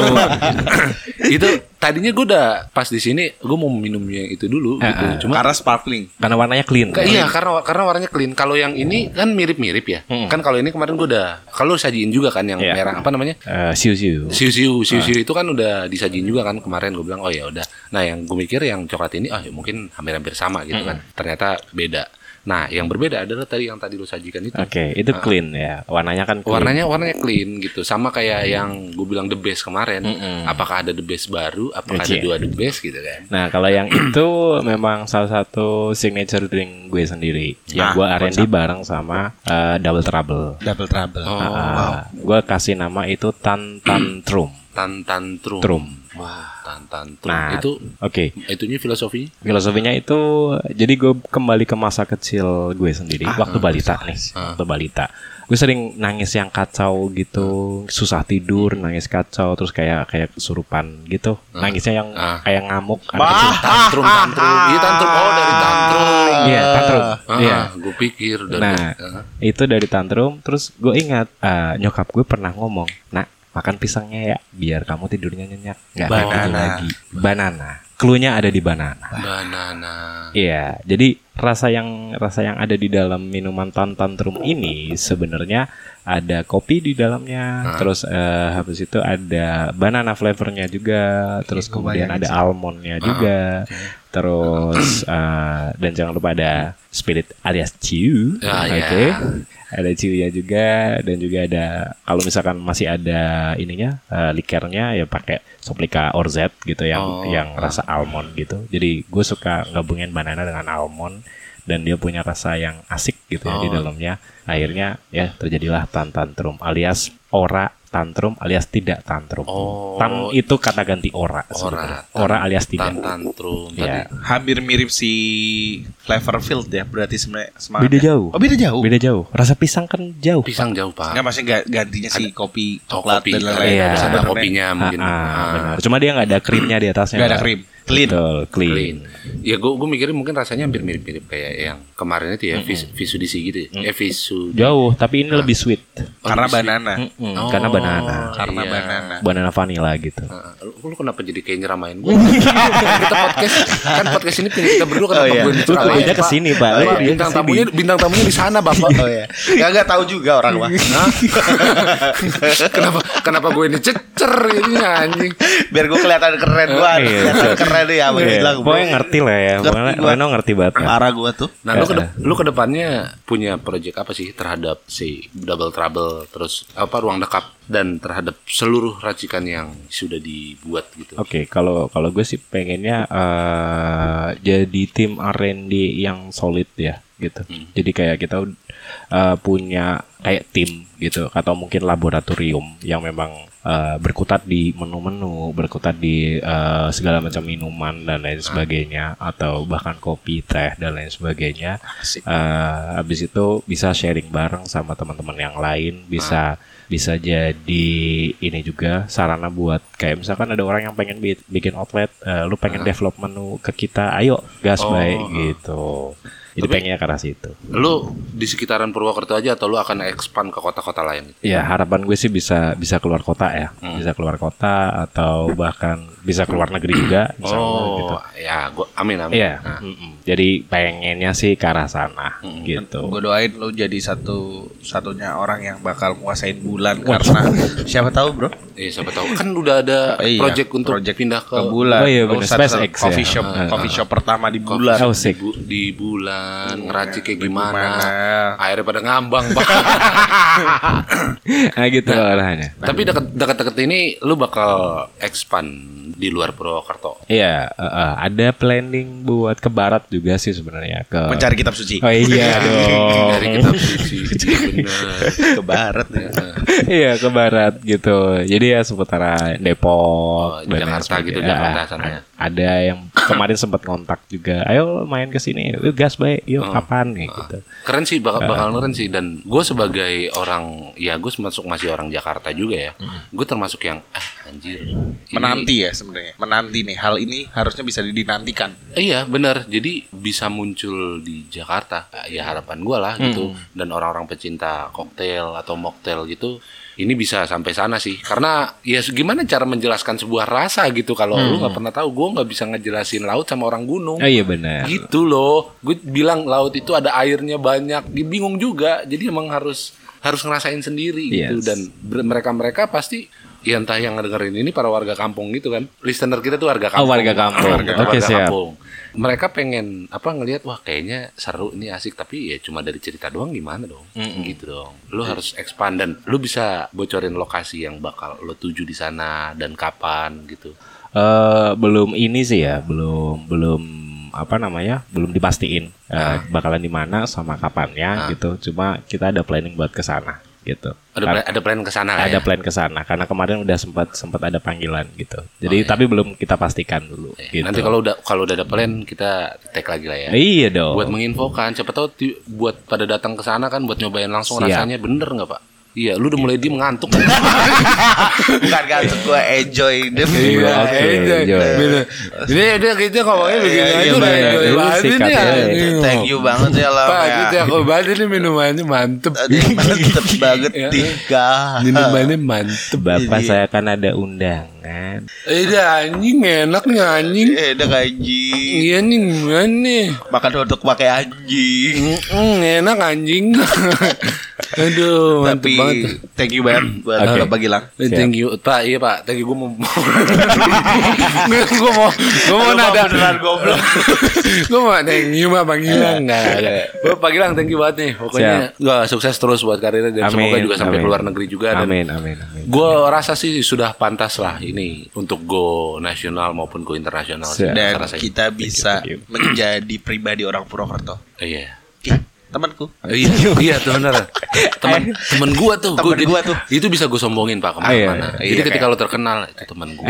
Speaker 1: itu tadinya gue udah pas di sini gue mau minum yang itu dulu
Speaker 3: Eh,
Speaker 1: gitu.
Speaker 3: eh.
Speaker 1: Cuma
Speaker 2: karena sparkling.
Speaker 3: karena warnanya clean.
Speaker 1: Ka- iya karena karena warnanya clean. Kalau yang ini kan mirip-mirip ya.
Speaker 3: Hmm.
Speaker 1: Kan kalau ini kemarin gue udah kalau sajiin juga kan yang
Speaker 3: Iya.
Speaker 1: merah apa namanya?
Speaker 3: Eh, siu-siu.
Speaker 1: Siu-siu, siu-siu
Speaker 3: Ah.
Speaker 1: itu kan udah disajin juga kan kemarin gue bilang oh ya udah. Nah yang gue mikir yang coklat ini oh ya mungkin hampir-hampir sama gitu
Speaker 3: Hmm.
Speaker 1: kan. Ternyata beda. Nah yang berbeda adalah tadi yang tadi lo sajikan itu.
Speaker 3: Oke, itu clean ya. Warnanya kan clean.
Speaker 1: Warnanya warnanya clean gitu. Sama kayak yang gue bilang the best kemarin.
Speaker 3: Mm-mm.
Speaker 1: Apakah ada the best baru? Apakah
Speaker 3: Oke.
Speaker 1: ada dua the best gitu kan?
Speaker 3: Nah, kalau yang itu memang salah satu signature drink gue sendiri. Yang
Speaker 2: Ah,
Speaker 3: gue R&D bareng sama eh, Double Trouble.
Speaker 2: Double trouble.
Speaker 1: Oh,
Speaker 3: Ah, gue kasih nama itu Tan Tan Trum.
Speaker 1: tan tantrum.
Speaker 3: Trum.
Speaker 1: Wah, tan tantrum.
Speaker 3: Nah,
Speaker 1: itu
Speaker 3: oke.
Speaker 1: itunya filosofinya
Speaker 3: Filosofinya itu jadi gue kembali ke masa kecil gue sendiri waktu balita nih,
Speaker 1: Ah.
Speaker 3: waktu balita. Gue sering nangis yang kacau gitu, susah tidur, nangis kacau, terus kayak kayak kesurupan gitu. Nangisnya yang
Speaker 1: Ah.
Speaker 3: kayak ngamuk.
Speaker 2: Bah.
Speaker 1: tantrum tantrum. Iya tantrum. Oh dari tantrum.
Speaker 3: Iya, tantrum.
Speaker 1: Ah,
Speaker 3: Iya.
Speaker 1: gue pikir dari
Speaker 3: Nah,
Speaker 1: ah.
Speaker 3: itu dari tantrum. Terus gue ingat eh, nyokap gue pernah ngomong, nak makan pisangnya ya, biar kamu tidurnya nyenyak, nggak
Speaker 2: Banana.
Speaker 3: lagi. Banana. Cluenya ada di banana.
Speaker 1: banana.
Speaker 3: Iya, jadi rasa yang rasa yang ada di dalam minuman tan tantrum ini sebenarnya ada kopi di dalamnya, terus eh, habis itu ada banana flavornya juga, terus
Speaker 2: Iya,
Speaker 3: kemudian ada almondnya juga, terus eh, dan jangan lupa ada spirit alias ciu,
Speaker 1: Ah,
Speaker 3: oke,
Speaker 1: ya.
Speaker 3: Ada ciunya juga dan juga ada kalau misalkan masih ada ininya eh, likernya ya pakai soplika orzet gitu yang
Speaker 1: Oh,
Speaker 3: yang rasa almond gitu. Jadi gue suka gabungin banana dengan almond dan dia punya rasa yang asik gitu ya di
Speaker 1: Oh.
Speaker 3: dalamnya. Akhirnya ya terjadilah tan tantrum alias ora tantrum alias tidak tantrum.
Speaker 1: Oh.
Speaker 3: Tan itu kata ganti ora.
Speaker 1: Ora.
Speaker 3: Ora alias
Speaker 1: Tan
Speaker 3: tidak.
Speaker 1: tantrum.
Speaker 3: Ya.
Speaker 1: Tadi.
Speaker 2: Hampir mirip si Flavorfield ya berarti sebenarnya
Speaker 3: Beda
Speaker 2: semangatnya.
Speaker 3: jauh.
Speaker 2: Oh beda jauh.
Speaker 3: Beda jauh. Rasa pisang kan jauh.
Speaker 1: Pisang jauh pak.
Speaker 2: Enggak maksudnya ga- gantinya si kopi
Speaker 1: Oh,
Speaker 2: coklat
Speaker 1: kopi.
Speaker 2: dan lain-lain.
Speaker 3: Iya.
Speaker 1: Ada kopinya mungkin.
Speaker 3: Ah, ah,
Speaker 1: Ah.
Speaker 3: benar. Cuma dia nggak ada krimnya di atasnya.
Speaker 2: Nggak ada
Speaker 3: Pak.
Speaker 2: krim. Clean.
Speaker 3: Betul, clean.
Speaker 1: clean. Ya gue gue mikirin mungkin rasanya hampir mirip-mirip kayak yang kemarin itu ya vis, visudisi gitu. Ya. Eh visu
Speaker 3: Jauh, tapi ini lebih sweet.
Speaker 2: Karena
Speaker 1: lebih sweet.
Speaker 2: banana.
Speaker 3: Mm,
Speaker 1: Oh,
Speaker 3: Karena banana.
Speaker 2: Karena
Speaker 1: iya.
Speaker 2: banana.
Speaker 3: Banana vanilla gitu.
Speaker 1: Nah, lu, lu kenapa jadi kayak nyeramain gue? kita podcast kan podcast ini punya kita berdua kenapa
Speaker 2: Oh, iya.
Speaker 1: gue diceramain?
Speaker 3: Beda
Speaker 1: Pak?
Speaker 3: ke sini, Pak.
Speaker 1: Pak,
Speaker 3: Beda
Speaker 1: bintang tamunya bintang tamunya di sana bapak.
Speaker 2: Oh ya. Gak tahu juga orang mah.
Speaker 1: Kenapa kenapa gue ini cecer ini anjing?
Speaker 2: Biar gue kelihatan keren gua.
Speaker 3: Iya,
Speaker 2: kelihatan keren ya
Speaker 3: Iya,
Speaker 2: bilang.
Speaker 3: Pokoknya ngerti lah ya.
Speaker 2: Ngerti gua.
Speaker 3: Reno ngerti banget. lah.
Speaker 2: Parah gua tuh.
Speaker 1: Nah, lu ke lu ke depannya punya project apa sih terhadap si Double Trouble terus apa ruang dekap dan terhadap seluruh racikan yang sudah dibuat gitu.
Speaker 3: Oke, kalau kalau gue sih pengennya eh, jadi tim R&D yang solid ya gitu. Jadi kayak kita eh, punya kayak tim gitu atau mungkin laboratorium yang memang eh, berkutat di menu-menu, berkutat di eh, segala macam minuman dan lain sebagainya atau bahkan kopi, teh dan lain sebagainya.
Speaker 2: Asik.
Speaker 3: Eh, habis itu bisa sharing bareng sama teman-teman yang lain, bisa bisa jadi ini juga sarana buat kayak misalkan ada orang yang pengen bi- bikin outlet, eh, lu pengen develop menu ke kita, ayo gas
Speaker 1: Oh,
Speaker 3: baik
Speaker 1: ah.
Speaker 3: gitu. Jadi
Speaker 1: Tapi-
Speaker 3: pengennya ke arah situ.
Speaker 1: Lu di sekitaran Purwokerto aja atau lu akan expand ke kota-kota lain?
Speaker 3: Ya harapan gue sih bisa bisa keluar kota ya,
Speaker 1: Hmm.
Speaker 3: bisa keluar kota atau bahkan bisa keluar negeri juga, misalnya gitu.
Speaker 1: Oh, ya gua amin amin.
Speaker 3: Iya,
Speaker 1: Nah,
Speaker 3: mm-mm. jadi pengennya sih ke arah sana
Speaker 1: Hmm.
Speaker 3: gitu.
Speaker 2: Gue doain lu jadi satu satunya orang yang bakal nguasain bulan karena siapa tahu bro
Speaker 1: eh siapa tahu kan udah ada
Speaker 2: Iya,
Speaker 1: project untuk
Speaker 2: project
Speaker 1: pindah ke,
Speaker 2: ke bulan.
Speaker 3: Oh iya, SpaceX ya.
Speaker 2: coffee shop,
Speaker 3: Ah,
Speaker 2: coffee shop pertama di bulan.
Speaker 3: Oh,
Speaker 1: di,
Speaker 3: sick.
Speaker 1: Bu- di bulan ngeracik kayak gimana,
Speaker 2: Gimana?
Speaker 1: akhirnya pada ngambang Pak.
Speaker 3: Nah gitu arahnya.
Speaker 1: tapi dekat dekat ini lu bakal expand di luar Purwokerto
Speaker 3: Iya, eh, eh, ada planning buat ke barat juga sih sebenarnya ke.
Speaker 2: Mencari kitab suci.
Speaker 3: Oh iya dong.
Speaker 1: dari kitab suci
Speaker 2: ke barat ya.
Speaker 3: iya ke barat gitu. Jadi ya seputaran Depok
Speaker 1: Oh,
Speaker 3: dan
Speaker 1: Jakarta gitu,
Speaker 3: sebagainya.
Speaker 1: Jakarta sana ya.
Speaker 3: Ada yang kemarin sempat kontak juga. Ayo main ke sini. Gas baik. Yuk
Speaker 1: Oh.
Speaker 3: kapan nih gitu.
Speaker 1: keren sih bakal bakal keren sih dan gue sebagai orang ya gue termasuk masih orang Jakarta juga ya gue termasuk yang ah anjir ini-
Speaker 2: Menanti ya sebenarnya. Menanti nih hal ini harusnya bisa dinantikan.
Speaker 1: Iya benar. Jadi bisa muncul di Jakarta. Ya harapan gua lah gitu. Dan orang-orang pecinta koktail atau mocktail gitu. Ini bisa sampai sana sih. Karena ya gimana cara menjelaskan sebuah rasa gitu. Kalau lu nggak pernah tahu, gua nggak bisa ngejelasin laut sama orang gunung.
Speaker 3: Oh iya benar.
Speaker 1: Gitu loh. Gue bilang laut itu ada airnya banyak. Dia bingung juga. Jadi emang harus harus ngerasain sendiri gitu.
Speaker 3: Yes.
Speaker 1: Dan mereka-mereka pasti ya entah yang ngedengerin ini para warga kampung gitu kan. Listener kita tuh warga kampung.
Speaker 3: Oh, warga kampung.
Speaker 1: Warga,
Speaker 3: Oke,
Speaker 1: warga
Speaker 3: siap.
Speaker 1: kampung. Mereka pengen apa ngelihat wah kayaknya seru ini asik tapi ya cuma dari cerita doang gimana dong gitu dong lu harus expand dan lu bisa bocorin lokasi yang bakal lo tuju di sana dan kapan gitu
Speaker 3: Eh belum ini sih ya, belum belum apa namanya, belum dipastiin eh, bakalan di mana sama kapannya gitu. Cuma kita ada planning buat ke sana gitu.
Speaker 1: ada plan, ada plan ke sana
Speaker 3: ada
Speaker 1: ya?
Speaker 3: plan ke sana karena kemarin udah sempat sempat ada panggilan gitu. Jadi tapi belum kita pastikan dulu gitu.
Speaker 1: nanti kalau udah kalau udah ada plan kita tag lagi lah ya
Speaker 3: Iya dong.
Speaker 1: buat menginfokan siapa tahu buat pada datang ke sana kan buat nyobain langsung
Speaker 3: Siap.
Speaker 1: rasanya bener nggak pak iya lu udah mulai diem ngantuk
Speaker 2: Bukan gantung gue enjoy deh.
Speaker 3: Iya, enjoy.
Speaker 1: Ini udah kita ngomongnya begini
Speaker 2: Iya,
Speaker 1: aja
Speaker 2: iya,
Speaker 1: udah enjoy banget ini
Speaker 3: ya.
Speaker 1: anjing.
Speaker 2: Thank you banget ya lah.
Speaker 1: Pak, kita aku banget ini minumannya mantep.
Speaker 2: Mantep banget
Speaker 1: Ya.
Speaker 2: tiga.
Speaker 1: Minumannya mantep.
Speaker 3: Bapak
Speaker 2: Jadi-
Speaker 3: saya kan ada undangan.
Speaker 1: Eh, dah anjing enak nih anjing.
Speaker 2: Eh, udah anjing.
Speaker 1: Iya nih gimana nih?
Speaker 2: Makan untuk pakai anjing.
Speaker 1: Mm, enak anjing. Aduh,
Speaker 2: Tapi
Speaker 1: banget.
Speaker 2: thank you banget buat
Speaker 3: Oke.
Speaker 2: Bapak Gilang.
Speaker 1: Eh, Thank you, Pak. Iya Pak. Thank you. Gue mau, gue mau, gue mau nada.
Speaker 2: beneran goblok.
Speaker 1: gue mau thank you Pak Bang Gilang. Nggak, nggak. Gua, Pak Gilang, thank you banget nih. Pokoknya, gue sukses terus buat karirnya dan semoga juga sampai
Speaker 3: amin.
Speaker 1: ke luar negeri juga. Dan
Speaker 3: Amin, amin, amin.
Speaker 1: gue rasa sih sudah pantas lah ini untuk go nasional maupun go internasional.
Speaker 2: Dan kita bisa menjadi pribadi orang Purwokerto.
Speaker 1: Iya.
Speaker 2: Ih, temanku.
Speaker 1: Iya, iya tuh bener. Temen, temen gua tuh,
Speaker 2: Temen
Speaker 1: gua, jadi-
Speaker 2: gua tuh.
Speaker 1: Itu bisa gue sombongin pak ke mana-mana.
Speaker 2: iya.
Speaker 1: Jadi
Speaker 2: Iya,
Speaker 1: ketika
Speaker 2: kayak-
Speaker 1: lo terkenal itu temen gue.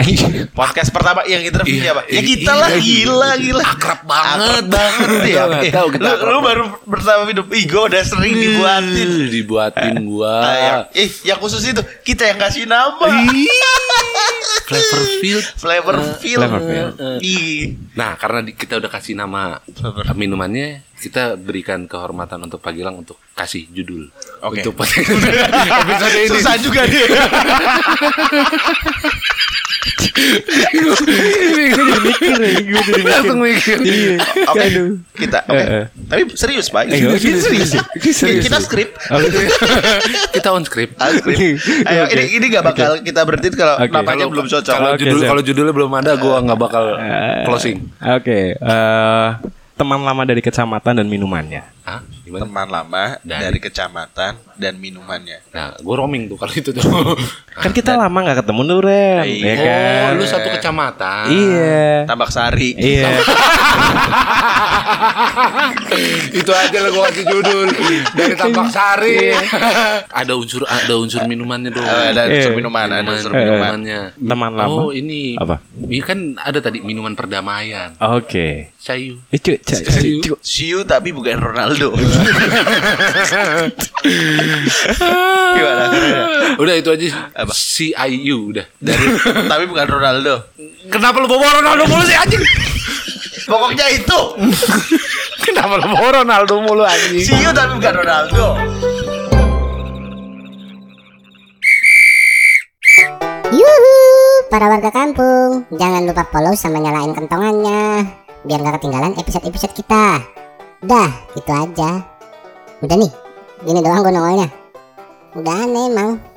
Speaker 2: Podcast pertama yang interview
Speaker 1: Iya,
Speaker 2: siapa? Ya
Speaker 1: iya,
Speaker 2: kita
Speaker 1: iya,
Speaker 2: lah,
Speaker 1: iya.
Speaker 2: gila, gila.
Speaker 1: Akrab banget.
Speaker 2: Banget ya.
Speaker 1: Gua
Speaker 2: Eh,
Speaker 1: tahu kita
Speaker 2: lu, lu baru bersama hidup. Ih, gue udah sering dibuatin.
Speaker 1: dibuatin gua.
Speaker 2: Ah, yang, eh, yang khusus itu kita yang kasih nama.
Speaker 1: Flavorfield.
Speaker 2: Flavorfield.
Speaker 3: Flavorfield.
Speaker 1: Nah, karena di- kita udah kasih nama minumannya, kita berikan kehormatan untuk Pagilang untuk kasih judul
Speaker 2: Oke.
Speaker 1: untuk podcast episode ini.
Speaker 2: Susah juga dia.
Speaker 1: Langsung mikir.
Speaker 2: Oke, kita oke.
Speaker 3: Eh.
Speaker 2: Tapi serius, Pak. Ini
Speaker 3: serius,
Speaker 2: serius. Kita skrip.
Speaker 1: kita on script.
Speaker 2: Skrip. Ayo, ini ini gak bakal kita berhenti kalau namanya belum cocok.
Speaker 1: Kalau judul kalau judulnya belum ada, gua nggak bakal
Speaker 3: Eh,
Speaker 1: closing.
Speaker 3: Oke, eh, teman lama dari kecamatan dan minumannya.
Speaker 1: Hah? Gimana?
Speaker 2: Teman lama
Speaker 1: Dari-
Speaker 2: dari kecamatan dan minumannya.
Speaker 1: Nah, gue roaming tuh kalau itu tuh.
Speaker 3: Kan kita lama nggak ketemu tuh Ren,
Speaker 2: Iya.
Speaker 3: ya kan?
Speaker 1: Oh, lu satu kecamatan.
Speaker 3: Iya.
Speaker 2: Tambak Sari.
Speaker 3: Iya.
Speaker 1: itu aja lah gua kasih judul dari Tambak Sari. ada unsur ada unsur minumannya dong.
Speaker 2: Eh, Ada
Speaker 3: Iya.
Speaker 2: unsur minuman, ada
Speaker 1: Minuman,
Speaker 2: unsur
Speaker 3: Eh,
Speaker 2: minuman.
Speaker 1: minumannya.
Speaker 3: Teman lama.
Speaker 1: Oh, ini.
Speaker 3: Apa?
Speaker 1: Ini kan ada tadi minuman perdamaian.
Speaker 3: Oke.
Speaker 1: Sayu.
Speaker 3: Eh, cu- cu- cu- cu-
Speaker 2: Siu tapi bukan Ronaldo. Gimana?
Speaker 1: Udah itu aja.
Speaker 2: Apa?
Speaker 1: CIU udah.
Speaker 2: Dari tapi bukan Ronaldo.
Speaker 1: Kenapa lu bawa Ronaldo mulu sih anjing?
Speaker 2: Pokoknya itu.
Speaker 1: Kenapa lu bawa Ronaldo mulu anjing?
Speaker 2: Siu tapi bukan Ronaldo.
Speaker 4: Yuhu, para warga kampung, jangan lupa follow sama nyalain kentongannya, biar nggak ketinggalan episode-episode kita. Dah, itu aja. Udah nih, gini doang gue nongolnya. Udah aneh emang.